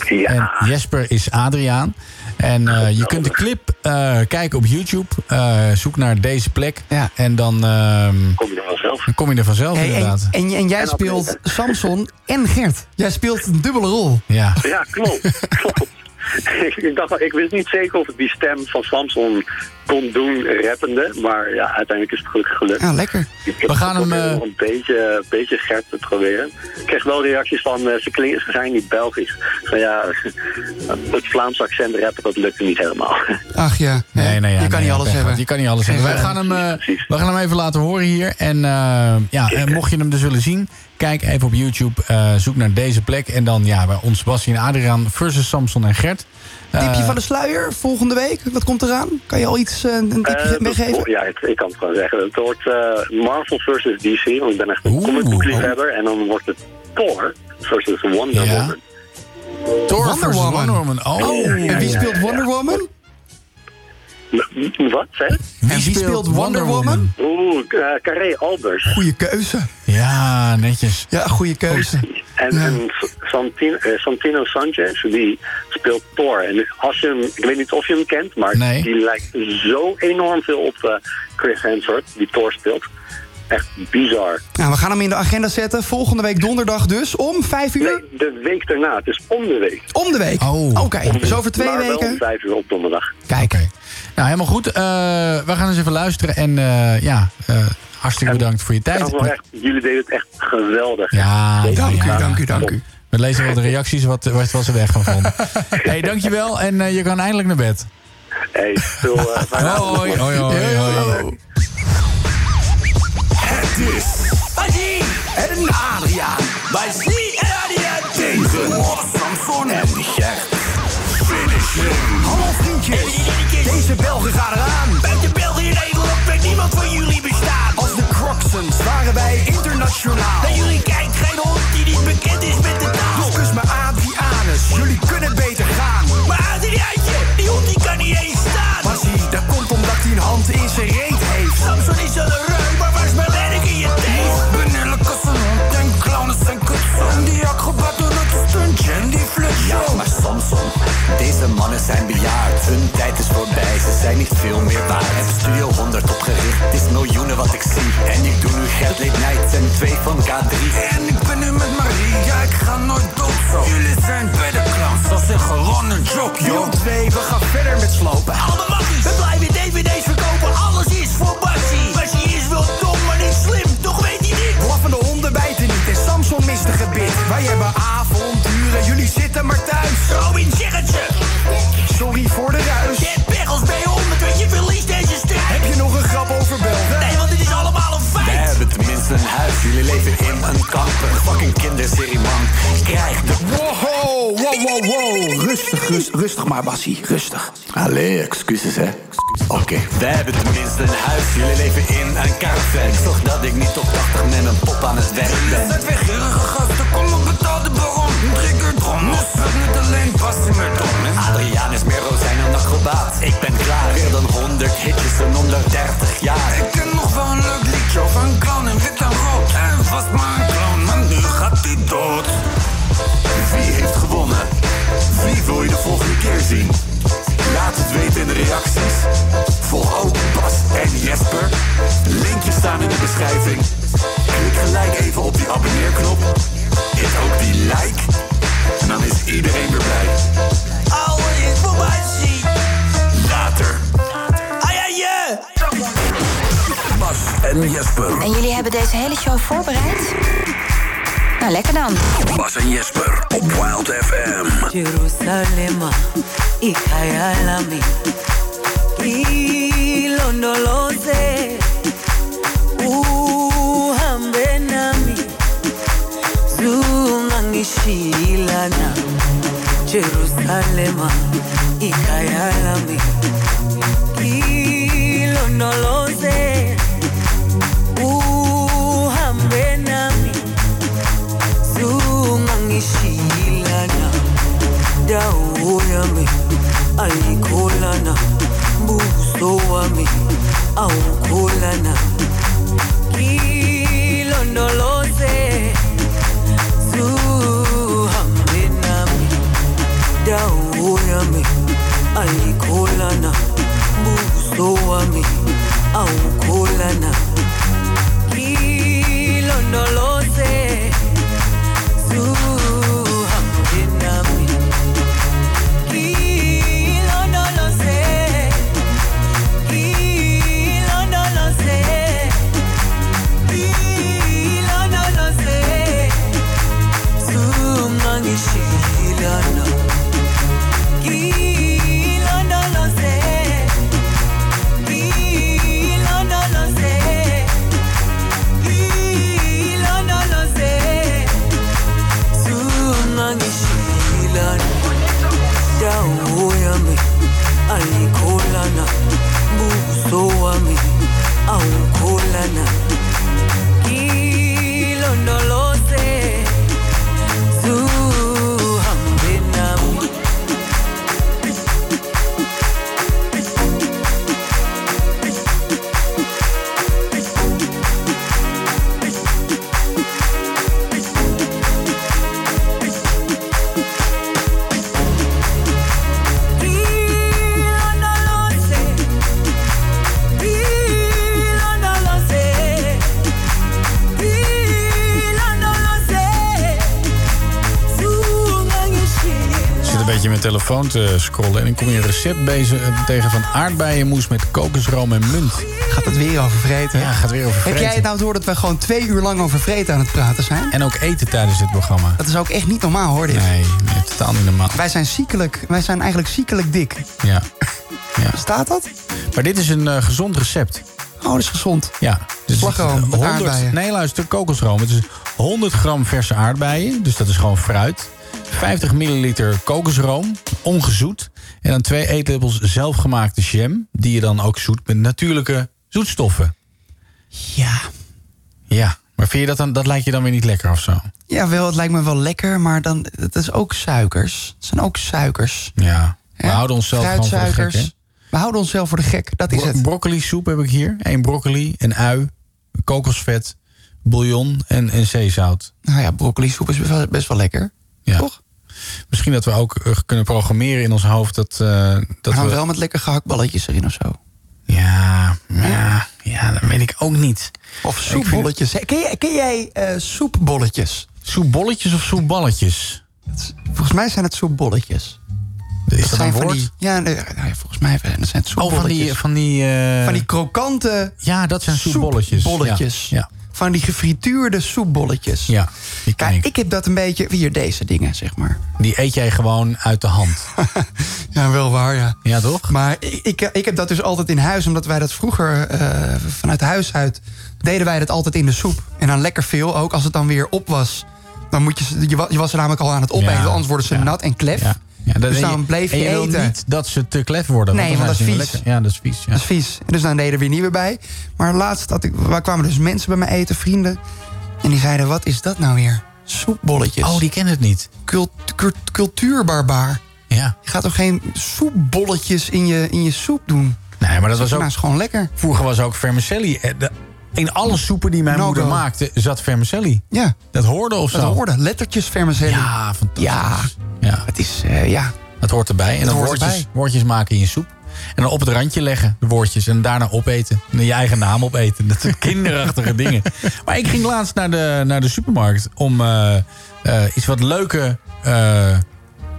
Ja. En Jesper is Adriaan. En eh, je kunt de clip eh, kijken op YouTube. Eh, zoek naar deze plek. Ja. En dan, ehm, Kom je er vanzelf. dan kom je er vanzelf Hey, inderdaad. en, en jij speelt Samson en Gert. Jij speelt een dubbele rol. Ja. Ja, klopt. klopt. ik, dacht, ik wist niet zeker of ik die stem van Samson kon doen rappende. Maar ja, uiteindelijk is het gelukkig gelukt. Ja, lekker. We gaan hem, eh, een beetje, beetje Gert te proberen. Ik kreeg wel reacties van, eh, ze, klinken, ze zijn niet Belgisch. Van ja, het Vlaams accent rappen, dat lukte niet helemaal. Ach ja. Nee, nee, ja, je kan nee, niet alles hebben. Je kan niet alles hebben. Wij gaan hem, eh, we gaan hem even laten horen hier. En eh, ja, en mocht je hem dus willen zien, kijk even op YouTube. eh, zoek naar deze plek. En dan ja, bij ons Bassie en Adriaan versus Samson en Gert. Eh, Tipje van de sluier volgende week. Wat komt eraan? Kan je al iets eh, een tipje Eh, meegeven? ja, ik, ik kan het gewoon zeggen. Het wordt eh, Marvel versus DC, want ik ben echt een comic book liefhebber. En dan wordt het Thor versus Wonder Woman. Thor Wonder versus Woman. Wonder Woman. Oh, en wie speelt Wonder Woman? Wat, zeg? En wie speelt Wonder Woman? Oeh, uh, Carré Albers. Goeie keuze. Ja, netjes. Ja, goede keuze. En, en Santino, eh, Santino Sanchez, die speelt Thor. En als je hem, ik weet niet of je hem kent, maar Nee. die lijkt zo enorm veel op eh, Chris Hemsworth, die Thor speelt. Echt bizar. Nou, we gaan hem in de agenda zetten. Volgende week donderdag dus om vijf uur. Nee, de week daarna, het is om de week. Om de week. Oh. Oké, dus over twee maar wel weken. om vijf uur op donderdag. Kijk. Nou, helemaal goed. Eh, we gaan eens even luisteren. En eh, ja, eh, hartstikke bedankt voor je tijd. Echt, jullie deden het echt geweldig. Ja, dank u, dank u, dank u. We lezen wel de reacties wat, wat, wat ze weg gaan vonden. hey, dankjewel. En eh, je kan eindelijk naar bed. Hey, veel uh. Hoi, hoi, hoi, hoi. Het is en Adriaan. Bij Slie en Adriaan tegen Samson en Gert. Finish Hallo vriendjes, deze Belgen gaan eraan. Buiten België en Nederland weet niemand van jullie bestaan. Als de Crocsons waren wij internationaal. Bij jullie kijkt geen hond die niet bekend is met de taal. Dus kus me Adrianus, jullie kunnen beter gaan. Maar Adriaantje, die hond die kan niet eens staan. Maar zie, dat komt omdat hij een hand in zijn reet heeft. Samson is een mannen zijn bejaard. Hun tijd is voorbij, ze zijn niet veel meer waard. Heb Studio 100 opgericht, het is miljoenen wat ik zie. En ik doe nu Gert Late Nights en twee van K3. En ik ben nu met Marie, ja ik ga nooit dood zo. Jullie zijn bij de clowns, dat is een joke, joh. twee, we gaan verder met slopen. Alle makkies, we blijven dvd's verkopen, alles is voor Bassie. Bassie is wel dom, maar niet slim, toch weet hij niet. Blaffende honden bijten niet en Samson mist een gebit. Wij hebben avonturen, jullie zitten maar thuis. Robin, zeg het ze. Sorry voor de ruis. Je hebt pech als B100, weet je, verliest deze strijd. Heb je nog een grap over Belgen? Nee, want dit is allemaal een Wij feit. hebben tenminste een huis, jullie leven in een kamper. Fucking kinderserie man, krijg de... Wow, wow, wow, wow. Rustig, rustig, rustig maar, Bassie, rustig. Allee, excuses hè. Oké, wij hebben tenminste een huis, jullie leven in een karrevek. Zorg dat ik niet op 80 met een pop aan het werk ben. Zet weer gierige gasten, kom op betaalde baron. Drie keer drom, het niet alleen Bassie met dom. Is. Ik ben klaar, meer dan 100 hitjes in onder 30 jaar. Ik ken nog wel een leuk liedje over een clown in wit en rood. Hij was maar een clown, maar nu gaat hij dood. Wie heeft gewonnen? Wie wil je de volgende keer zien? Laat het weten in de reacties. Volg ook Bas en Jesper. Linkjes staan in de beschrijving. Klik gelijk even op die abonneerknop. Hit ook die like. En dan is iedereen weer blij. Alles is Later. Ai, ai, je. Bas en Jesper. En jullie hebben deze hele show voorbereid? Nou, lekker dan. Bas en Jesper op Wild FM. Jerusalema ikhayalami ilondoloze uhambe nami zungangishilana Jerusalema ikhayalami ilondoloze uhambe nami. Zungangishilana dawo yami ayikholana buso wami awukholana ilondoloze dauyami alikholana buso wami awukholana. Ilondolo mijn telefoon te scrollen... en dan kom je een recept bezig, eh, tegen van aardbeienmoes met kokosroom en munt. Gaat het weer over vreten? Ja, gaat weer over Heb jij het nou door dat we gewoon twee uur lang over vreten aan het praten zijn? En ook eten tijdens dit programma. Dat is ook echt niet normaal hoor dit. Nee, nee, totaal niet normaal. Wij zijn ziekelijk, wij zijn eigenlijk ziekelijk dik. Ja. ja. Staat dat? Maar dit is een eh, gezond recept. Oh, dat is gezond. Ja. Dus Slagroom met aardbeien. Nee, luister, kokosroom. Het is 100 gram verse aardbeien. Dus dat is gewoon fruit. 50 milliliter kokosroom, ongezoet. En dan twee eetlepels zelfgemaakte jam. Die je dan ook zoet met natuurlijke zoetstoffen. Ja. Ja, maar vind je dat dan, dat lijkt je dan weer niet lekker of zo? Ja, wel, het lijkt me wel lekker, maar dan, het is ook suikers. Het zijn ook suikers. Ja. We houden onszelf gewoon voor de gek, hè? We houden onszelf voor de gek, dat is Bro- het. Broccoli soep heb ik hier. Eén broccoli, een ui, kokosvet, bouillon en, en zeezout. Nou ja, broccoli soep is best wel, best wel lekker. Ja. Toch? Misschien dat we ook eh, kunnen programmeren in ons hoofd dat, eh, dat Maar we... wel met lekker gehaktballetjes erin of zo. Ja, ja, ja, dat weet ik ook niet. Of soepbolletjes. Ken jij, ken jij eh, soepbolletjes? Soepbolletjes of soepballetjes? Volgens mij zijn het soepbolletjes. Is dat, zijn een van woord? die, ja, nee, nee, volgens mij zijn het oh, van soepbolletjes. die... Van die, Van die krokante Ja, dat zijn soepbolletjes. soepbolletjes. Ja, ja. Van die gefrituurde soepbolletjes. Ja, die ken Kijk, ik. ik heb dat een beetje... Hier, deze dingen, zeg maar. Die eet jij gewoon uit de hand. Ja, wel waar, ja. Ja, toch? Maar ik, ik, ik heb dat dus altijd in huis, omdat wij dat vroeger eh, vanuit huis uit deden wij dat altijd in de soep. En dan lekker veel ook. Als het dan weer op was, dan moet je, ze- je, je was er namelijk al aan het opeten, Ja, anders worden ze ja. nat en klef. Ja. Ja, dat- dus dan bleef en je, wil eten. niet dat ze te klef worden. Nee, want dat is vies. lekker. Ja, dat is vies. Ja. Dat is vies. Dus dan deden er weer nieuwe bij. Maar laatst had ik, waar kwamen dus mensen bij me eten, vrienden. En die zeiden, wat is dat nou weer? Soepbolletjes. Oh, die kennen het niet. Cult, cult- cultuurbarbaar. Ja. Je gaat toch geen soepbolletjes in je, in je soep doen? Nee, maar dat was Nou, ook... is gewoon lekker. Vroeger was ook vermicelli. Eh, In alle soepen die mijn moeder maakte zat vermicelli. Ja, Dat hoorde of dat zo? hoorde. Lettertjes vermicelli. Ja, fantastisch. Ja, Ja, het is, eh, ja. dat hoort erbij. En dan woordjes, woordjes maken in je soep. En dan op het randje leggen, de woordjes. En daarna opeten. En je eigen naam opeten. Dat zijn kinderachtige dingen. Maar ik ging laatst naar de, naar de supermarkt om eh, eh, iets wat leuke...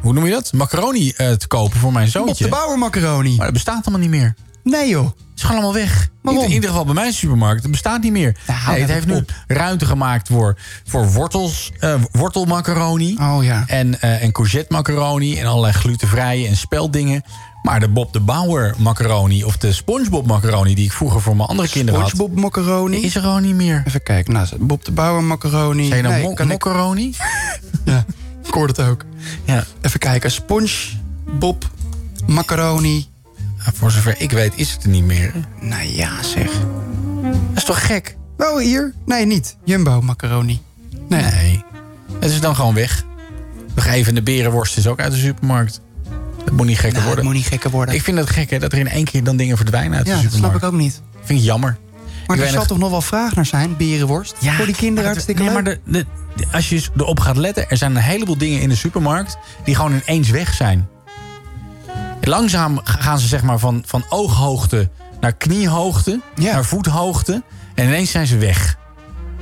hoe noem je dat? Macaroni te kopen voor mijn Op zoontje. de bouwer macaroni. Maar dat bestaat allemaal niet meer. Nee joh. Het is gewoon allemaal weg. Waarom? In, ieder geval bij mijn supermarkt. Het bestaat niet meer. Hou nee, het heeft nu ruimte gemaakt voor, voor wortels, eh, wortelmacaroni. Oh ja. En, eh en courgette macaroni. En allerlei glutenvrije en speldingen. Maar de Bob de Bauer macaroni of de SpongeBob macaroni... die ik vroeger voor mijn andere kinderen had... SpongeBob macaroni. is er gewoon niet meer. Even kijken. Nou, Bob de Bouwer macaroni. Zijn je nou Nee, mo- kan ik- macaroni? Ja, ik hoorde het ook. Ja. Even kijken. SpongeBob macaroni. Ja, Voor zover ik weet is het er niet meer. Nou ja, zeg. Dat is toch gek? Oh, hier? Nee, niet. Jumbo macaroni. Nee. Nee. Het is dan gewoon weg. Nog even de berenworst is ook uit de supermarkt. Dat moet niet gekker Nou, worden. het moet niet gekker worden. Ik vind het gek hè, dat er in één keer dan dingen verdwijnen uit ja, de dat snap supermarkt. ik ook niet. Vind ik jammer. Maar Ik er zal nog- toch nog wel vraag naar zijn, berenworst? voor die kinderen hartstikke nee, leuk. maar de, de- de- als je erop gaat letten, er zijn een heleboel dingen in de supermarkt die gewoon ineens weg zijn. Langzaam gaan ze zeg maar van, van ooghoogte naar kniehoogte, naar voethoogte. En ineens zijn ze weg.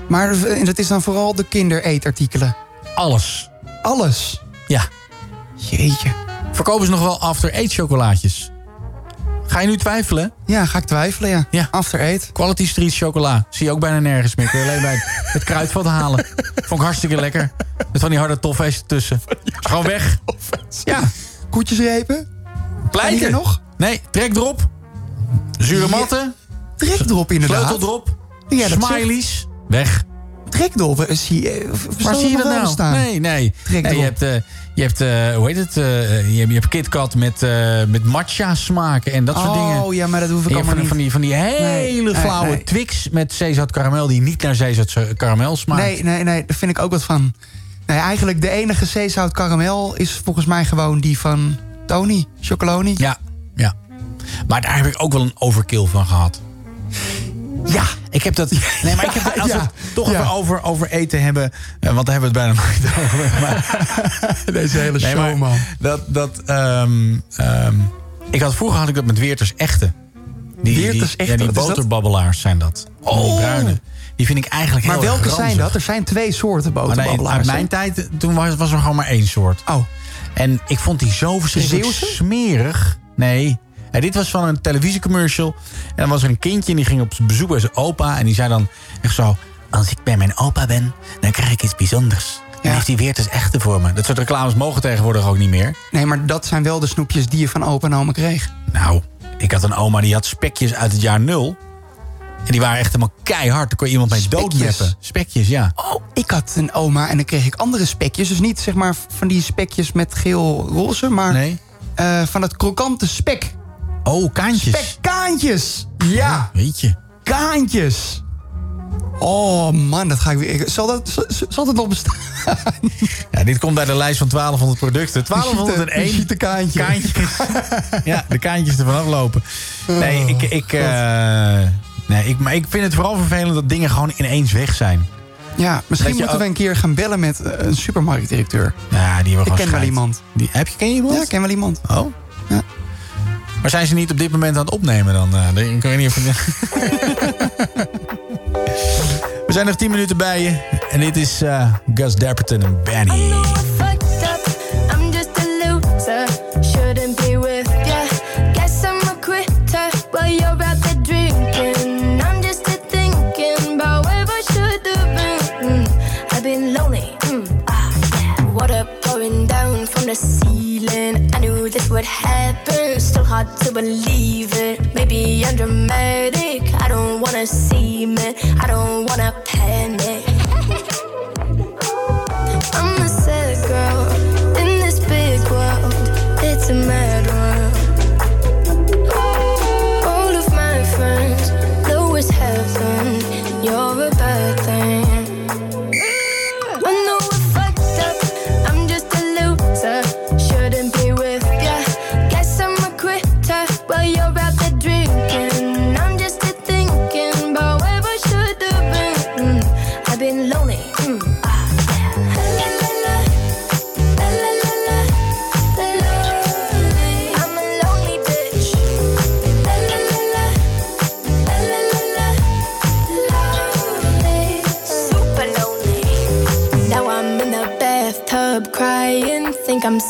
Maar dat is dan vooral de kindereetartikelen. Alles. Alles? Ja. Jeetje. Verkopen ze nog wel after-eat chocolaatjes? Ga je nu twijfelen? Ja, ga ik twijfelen, ja. Ja. After Eight. Quality Street chocola. Zie je ook bijna nergens meer. Kun je alleen bij het, het kruidvat halen. Vond ik hartstikke lekker. Met van die harde toffees ertussen. Is gewoon weg. Ja. Koetjesrepen? Pleiten. Nog? Nee, trek erop. Zure matten. Trek erop inderdaad. Sleutel erop. Ja, dat Smileys. Weg. Trek erop. eh, Zie, eh, Waar zie je dat nou? Staan? Nee, nee. Trek nee je hebt, eh, je hebt eh, hoe heet het? eh, je, hebt, je hebt KitKat met, eh, met matcha smaken en dat soort dingen. Oh ja, maar dat hoef ik En je hebt allemaal van, niet. van, die, van die hele nee, flauwe nee. Twix met zeezout karamel... die niet naar zeezout karamel smaakt. Nee, nee, nee, daar vind ik ook wat van. Nee, eigenlijk de enige zeezout karamel is volgens mij gewoon die van Tony, Chocoloni. Ja, ja. Maar daar heb ik ook wel een overkill van gehad. Ja. Ik heb dat. Nee, maar ik heb dat, als we Ja, het toch ja. even over, over eten hebben. eh, Want daar hebben we het bijna nooit over. Maar, Deze hele show, maar man. Dat, dat, ehm, ehm, ik had, vroeger had ik dat met Weerters Echte. Die, Weerters die, Echte, Ja, die is dat? boterbabbelaars zijn dat. Oh. Die bruine. Die vind ik eigenlijk Maar heel welke erg zijn dat? Er zijn twee soorten Maar nee, boterbabbelaars. uit mijn tijd, toen was, was er gewoon maar één soort. Oh. En ik vond die zo verschrikkelijk smerig. Nee. En dit was van een televisiecommercial. En dan was er een kindje en die ging op bezoek bij zijn opa. En die zei dan echt zo... Als ik bij mijn opa ben, dan krijg ik iets bijzonders. Dan heeft hij weer het echte voor me. Dat soort reclames mogen tegenwoordig ook niet meer. Nee, maar dat zijn wel de snoepjes die je van opa en oma kreeg. Nou, ik had een oma die had spekjes uit het jaar nul. En die waren echt helemaal keihard. Daar kon je iemand mee doodmeppen. Spekjes, ja. Oh, ik had een oma en dan kreeg ik andere spekjes. Dus niet zeg maar van die spekjes met geel-roze, maar eh, van het krokante spek. Oh, kaantjes. Spekkaantjes! Ja. Weet je. Kaantjes. Oh man, dat ga ik weer. Zal dat, zal- zal dat nog bestaan? Ja, dit komt bij de lijst van 1200 producten. De 1201 gieten kaantje. kaantjes. ja, de kaantjes ervan aflopen. Nee, ik, ik, nee ik, maar ik vind het vooral vervelend dat dingen gewoon ineens weg zijn. Ja, misschien moeten we een keer gaan bellen met eh, een supermarktdirecteur. Ja, die hebben Ik gewoon ken wel iemand. Die, heb je, ken je iemand? Ja, ik ken wel iemand. Oh. Maar zijn ze niet op dit moment aan het opnemen dan? eh, ik weet niet of. We zijn nog 10 minuten bij je. En dit is eh, Gus Dapperton en Benny. Hard to believe it. Maybe I'm dramatic. I don't wanna see me. I don't wanna panic.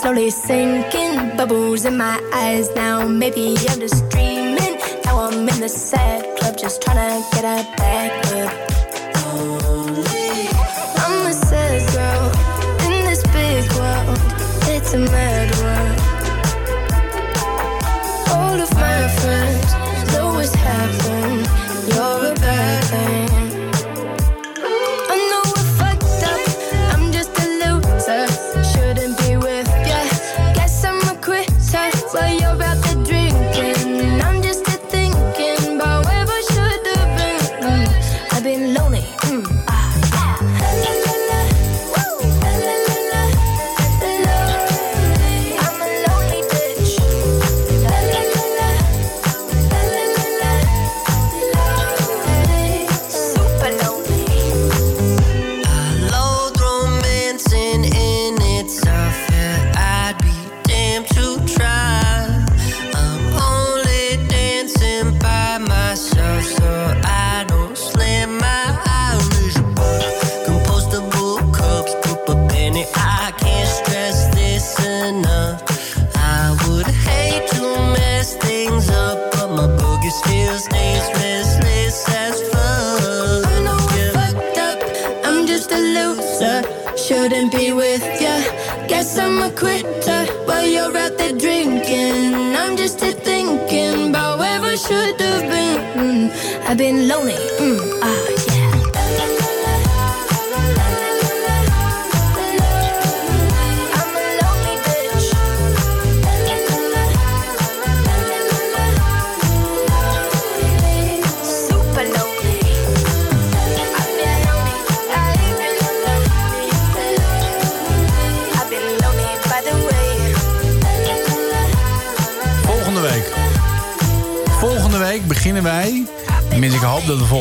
Slowly sinking. Bubbles in my eyes now. Maybe I'm just dreaming. Now I'm in the sad club, just trying to get a back up.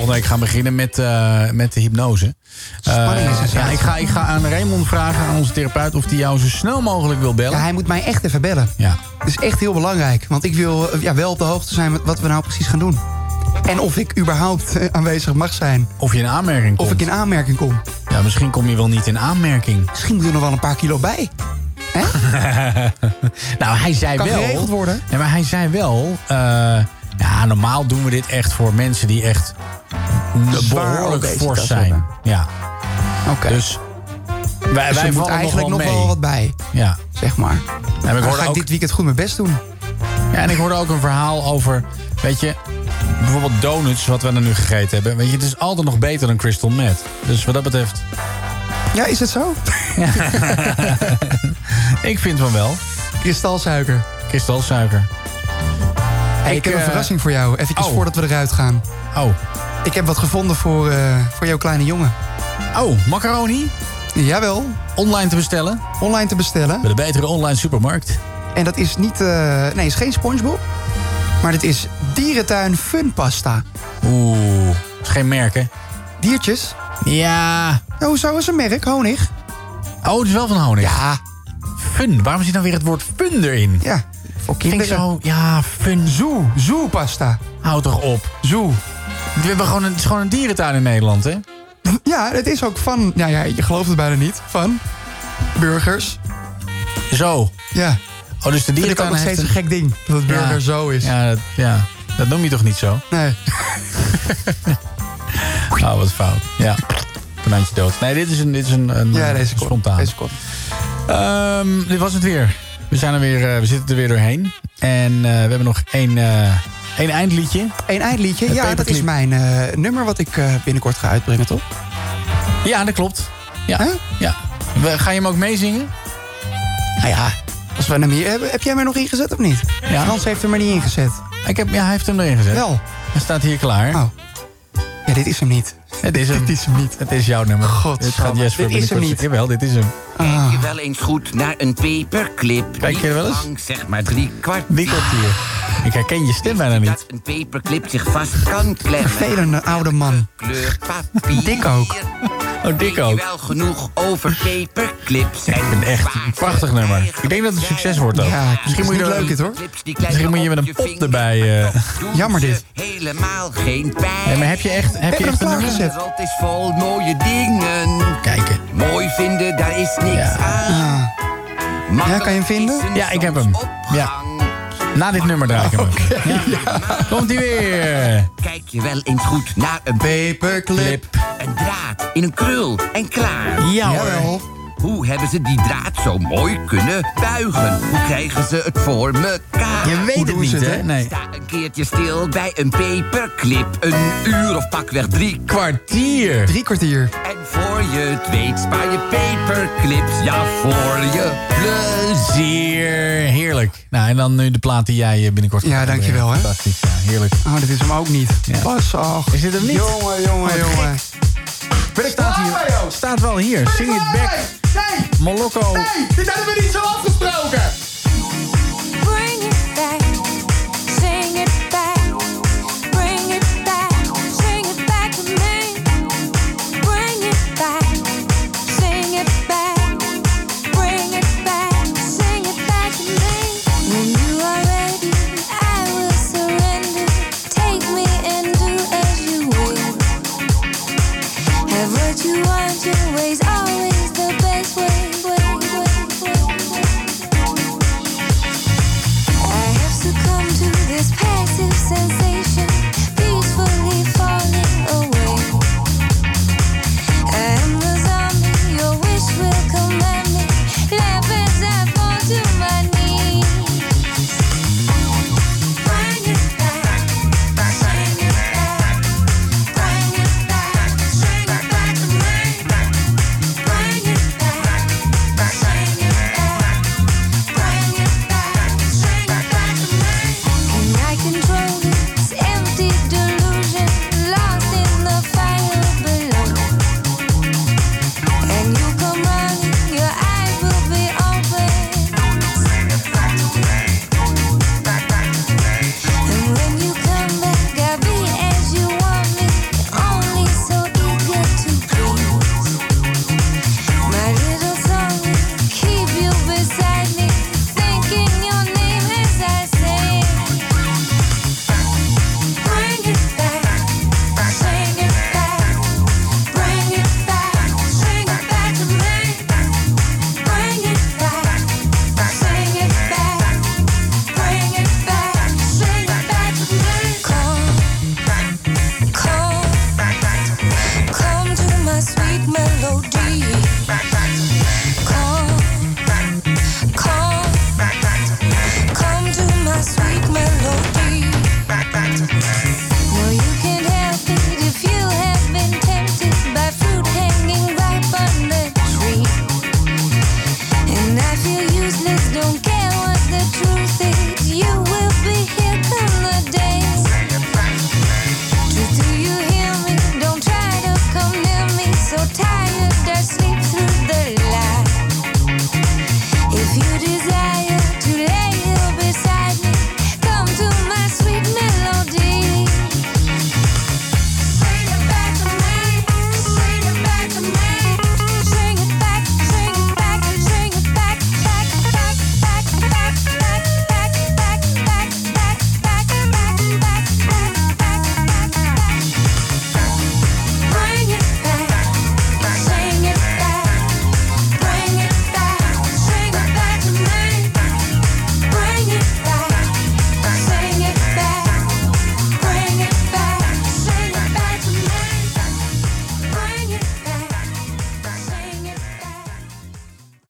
Volgende week gaan beginnen met, eh, met de hypnose. Spanning is Eh, er ja, ik, ga, ik ga aan Raymond vragen, aan onze therapeut, of hij jou zo snel mogelijk wil bellen. Ja, hij moet mij echt even bellen. Ja. Het is echt heel belangrijk. Want ik wil eh, ja, wel op de hoogte zijn met wat we nou precies gaan doen. En of ik überhaupt eh, aanwezig mag zijn. Of je in aanmerking komt. Of ik in aanmerking kom. Ja, misschien kom je wel niet in aanmerking. Misschien moet er nog wel een paar kilo bij. nou, hij zei Kan wel... geregeld worden. Ja, maar hij zei wel... eh, ja, normaal doen we dit echt voor mensen die echt behoorlijk fors zijn. Ja. Oké. Dus wij, Dus wij er moet vallen eigenlijk nog nog wel wat bij, Ja. zeg maar. En ik Dan hoorde ga ik dit weekend goed mijn best doen. ja, en ik hoorde ook een verhaal over... Weet je, bijvoorbeeld donuts, wat we er nu gegeten hebben. Weet je, het is altijd nog beter dan crystal meth. Dus wat dat betreft... Ja, is het zo? ik vind van wel. Kristalsuiker. Kristalsuiker. Hey, ik, heb een eh, verrassing voor jou. Even oh. voordat we eruit gaan. Oh. Ik heb wat gevonden voor, eh, voor jouw kleine jongen. Oh, macaroni? Jawel. Online te bestellen? Online te bestellen. Bij de betere online supermarkt. En dat is niet... eh, nee, is geen Spongebob. Maar dit is dierentuin funpasta. Oeh, is geen merk, hè? Diertjes? Ja. hoezo is een merk? Honig? Oh, het is wel van honig? Ja. Fun. Waarom zit dan weer het woord fun erin? Ja, voor Vind ik kinderen. zo, ja, fun. Zoo. Zoo-pasta. Houd toch op. Zoo. We hebben gewoon een, het is gewoon een dierentuin in Nederland, hè? Ja, het is ook van... Nou ja, je gelooft het bijna niet. Van burgers. Zo. Ja. Oh, dus de ook dierentuin nog heeft steeds een gek ding. Dat het burger Ja. zo is. Ja dat, ja, dat noem je toch niet zo? Nee. Oh, wat fout. Ja. Konijntje dood. Nee, dit is een, dit is een, een Ja, deze kort. spontaan. Deze kort. Ehm, dit was het weer. We, zijn er weer, eh, we zitten er weer doorheen. En eh, we hebben nog één, eh, één eindliedje. Eén eindliedje. Het Ja, dat is mijn nummer wat ik binnenkort ga uitbrengen, toch? Ja, dat klopt. Ja. ja. We- Ga je hem ook meezingen? Nou ja, als we hem hier hebben... Heb jij mij nog ingezet of niet? Ja. Frans heeft hem er niet ingezet. Ik heb, ja, hij heeft hem erin gezet. Wel. Hij staat hier klaar. Oh. Ja, dit is hem niet. Het is hem. Dit is hem niet. Het is jouw nummer. God, dit gaat Jesper dit is hem niet. Jawel, dit is hem. Ah. Kijk je wel eens goed naar een paperclip? Kijk je wel eens? Lang, zeg maar drie kwart. Drie kwartier. Ik herken je stem bijna niet. Dat een paperclip zich vast kan klemmen. Vervelende oude man. Kleur papier. Dik ook. Oh, dik Weet ook. je wel genoeg over paperclips? Ik vind het echt een prachtig nummer. Ik denk dat het een succes wordt ook. Ja, Misschien moet je er leuk dit hoor. Misschien moet je met een pop erbij. eh. Jammer dit. Helemaal geen pijn. Nee, maar heb je echt, heb je echt een nummer? De is vol mooie dingen. Kijken. Mooi vinden, daar is niks aan. Ah. Ja, kan je hem vinden? Ja, ik heb hem. Ja. Na dit nummer draai ik hem. Ja. Komt hij weer. Kijk je wel eens goed naar een paperclip. Een draad in een krul en klaar. Ja hoor. Hoe hebben ze die draad zo mooi kunnen buigen? Hoe krijgen ze het voor mekaar? Je weet Hoe het niet, het, hè? Nee. Sta een keertje stil bij een paperclip. Een uur of pakweg drie Kwartier. Drie kwartier. En voor je het weet spaar je paperclips. Ja, voor je plezier. Heerlijk. Nou, en dan nu de plaat die jij eh, binnenkort Ja, gaat dankjewel, hè. Fantastisch, ja, heerlijk. Oh, dit is hem ook niet. Ja. Pas, ach. Is dit hem niet? Jongen, jongen, Wat jongen. gek. Staat hier. Staat wel hier. Sing it back. Molokko. Hé, dit hebben we niet zo afgesproken!